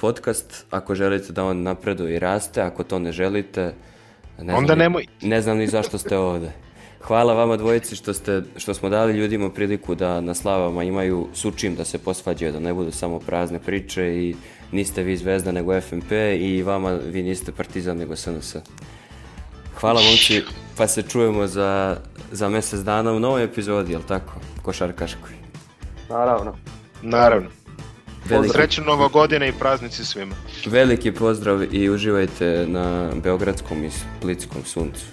podcast ako želite da on napreduje i raste, ako to ne želite, ne Onda znam, nemojte. Ne znam ni zašto ste ovde. Hvala vama dvojici što, ste, što smo dali ljudima priliku da na slavama imaju sučim da se posvađaju, da ne budu samo prazne priče i niste vi Zvezda nego FMP i vama vi niste Partizan nego SNS. Hvala momci, pa se čujemo za, za mesec dana u novoj epizodi, jel tako? Košarkaškoj. Naravno. Naravno. Veliki... Srećna nova godina i praznici svima. Veliki pozdrav i uživajte na Beogradskom i Splitskom suncu.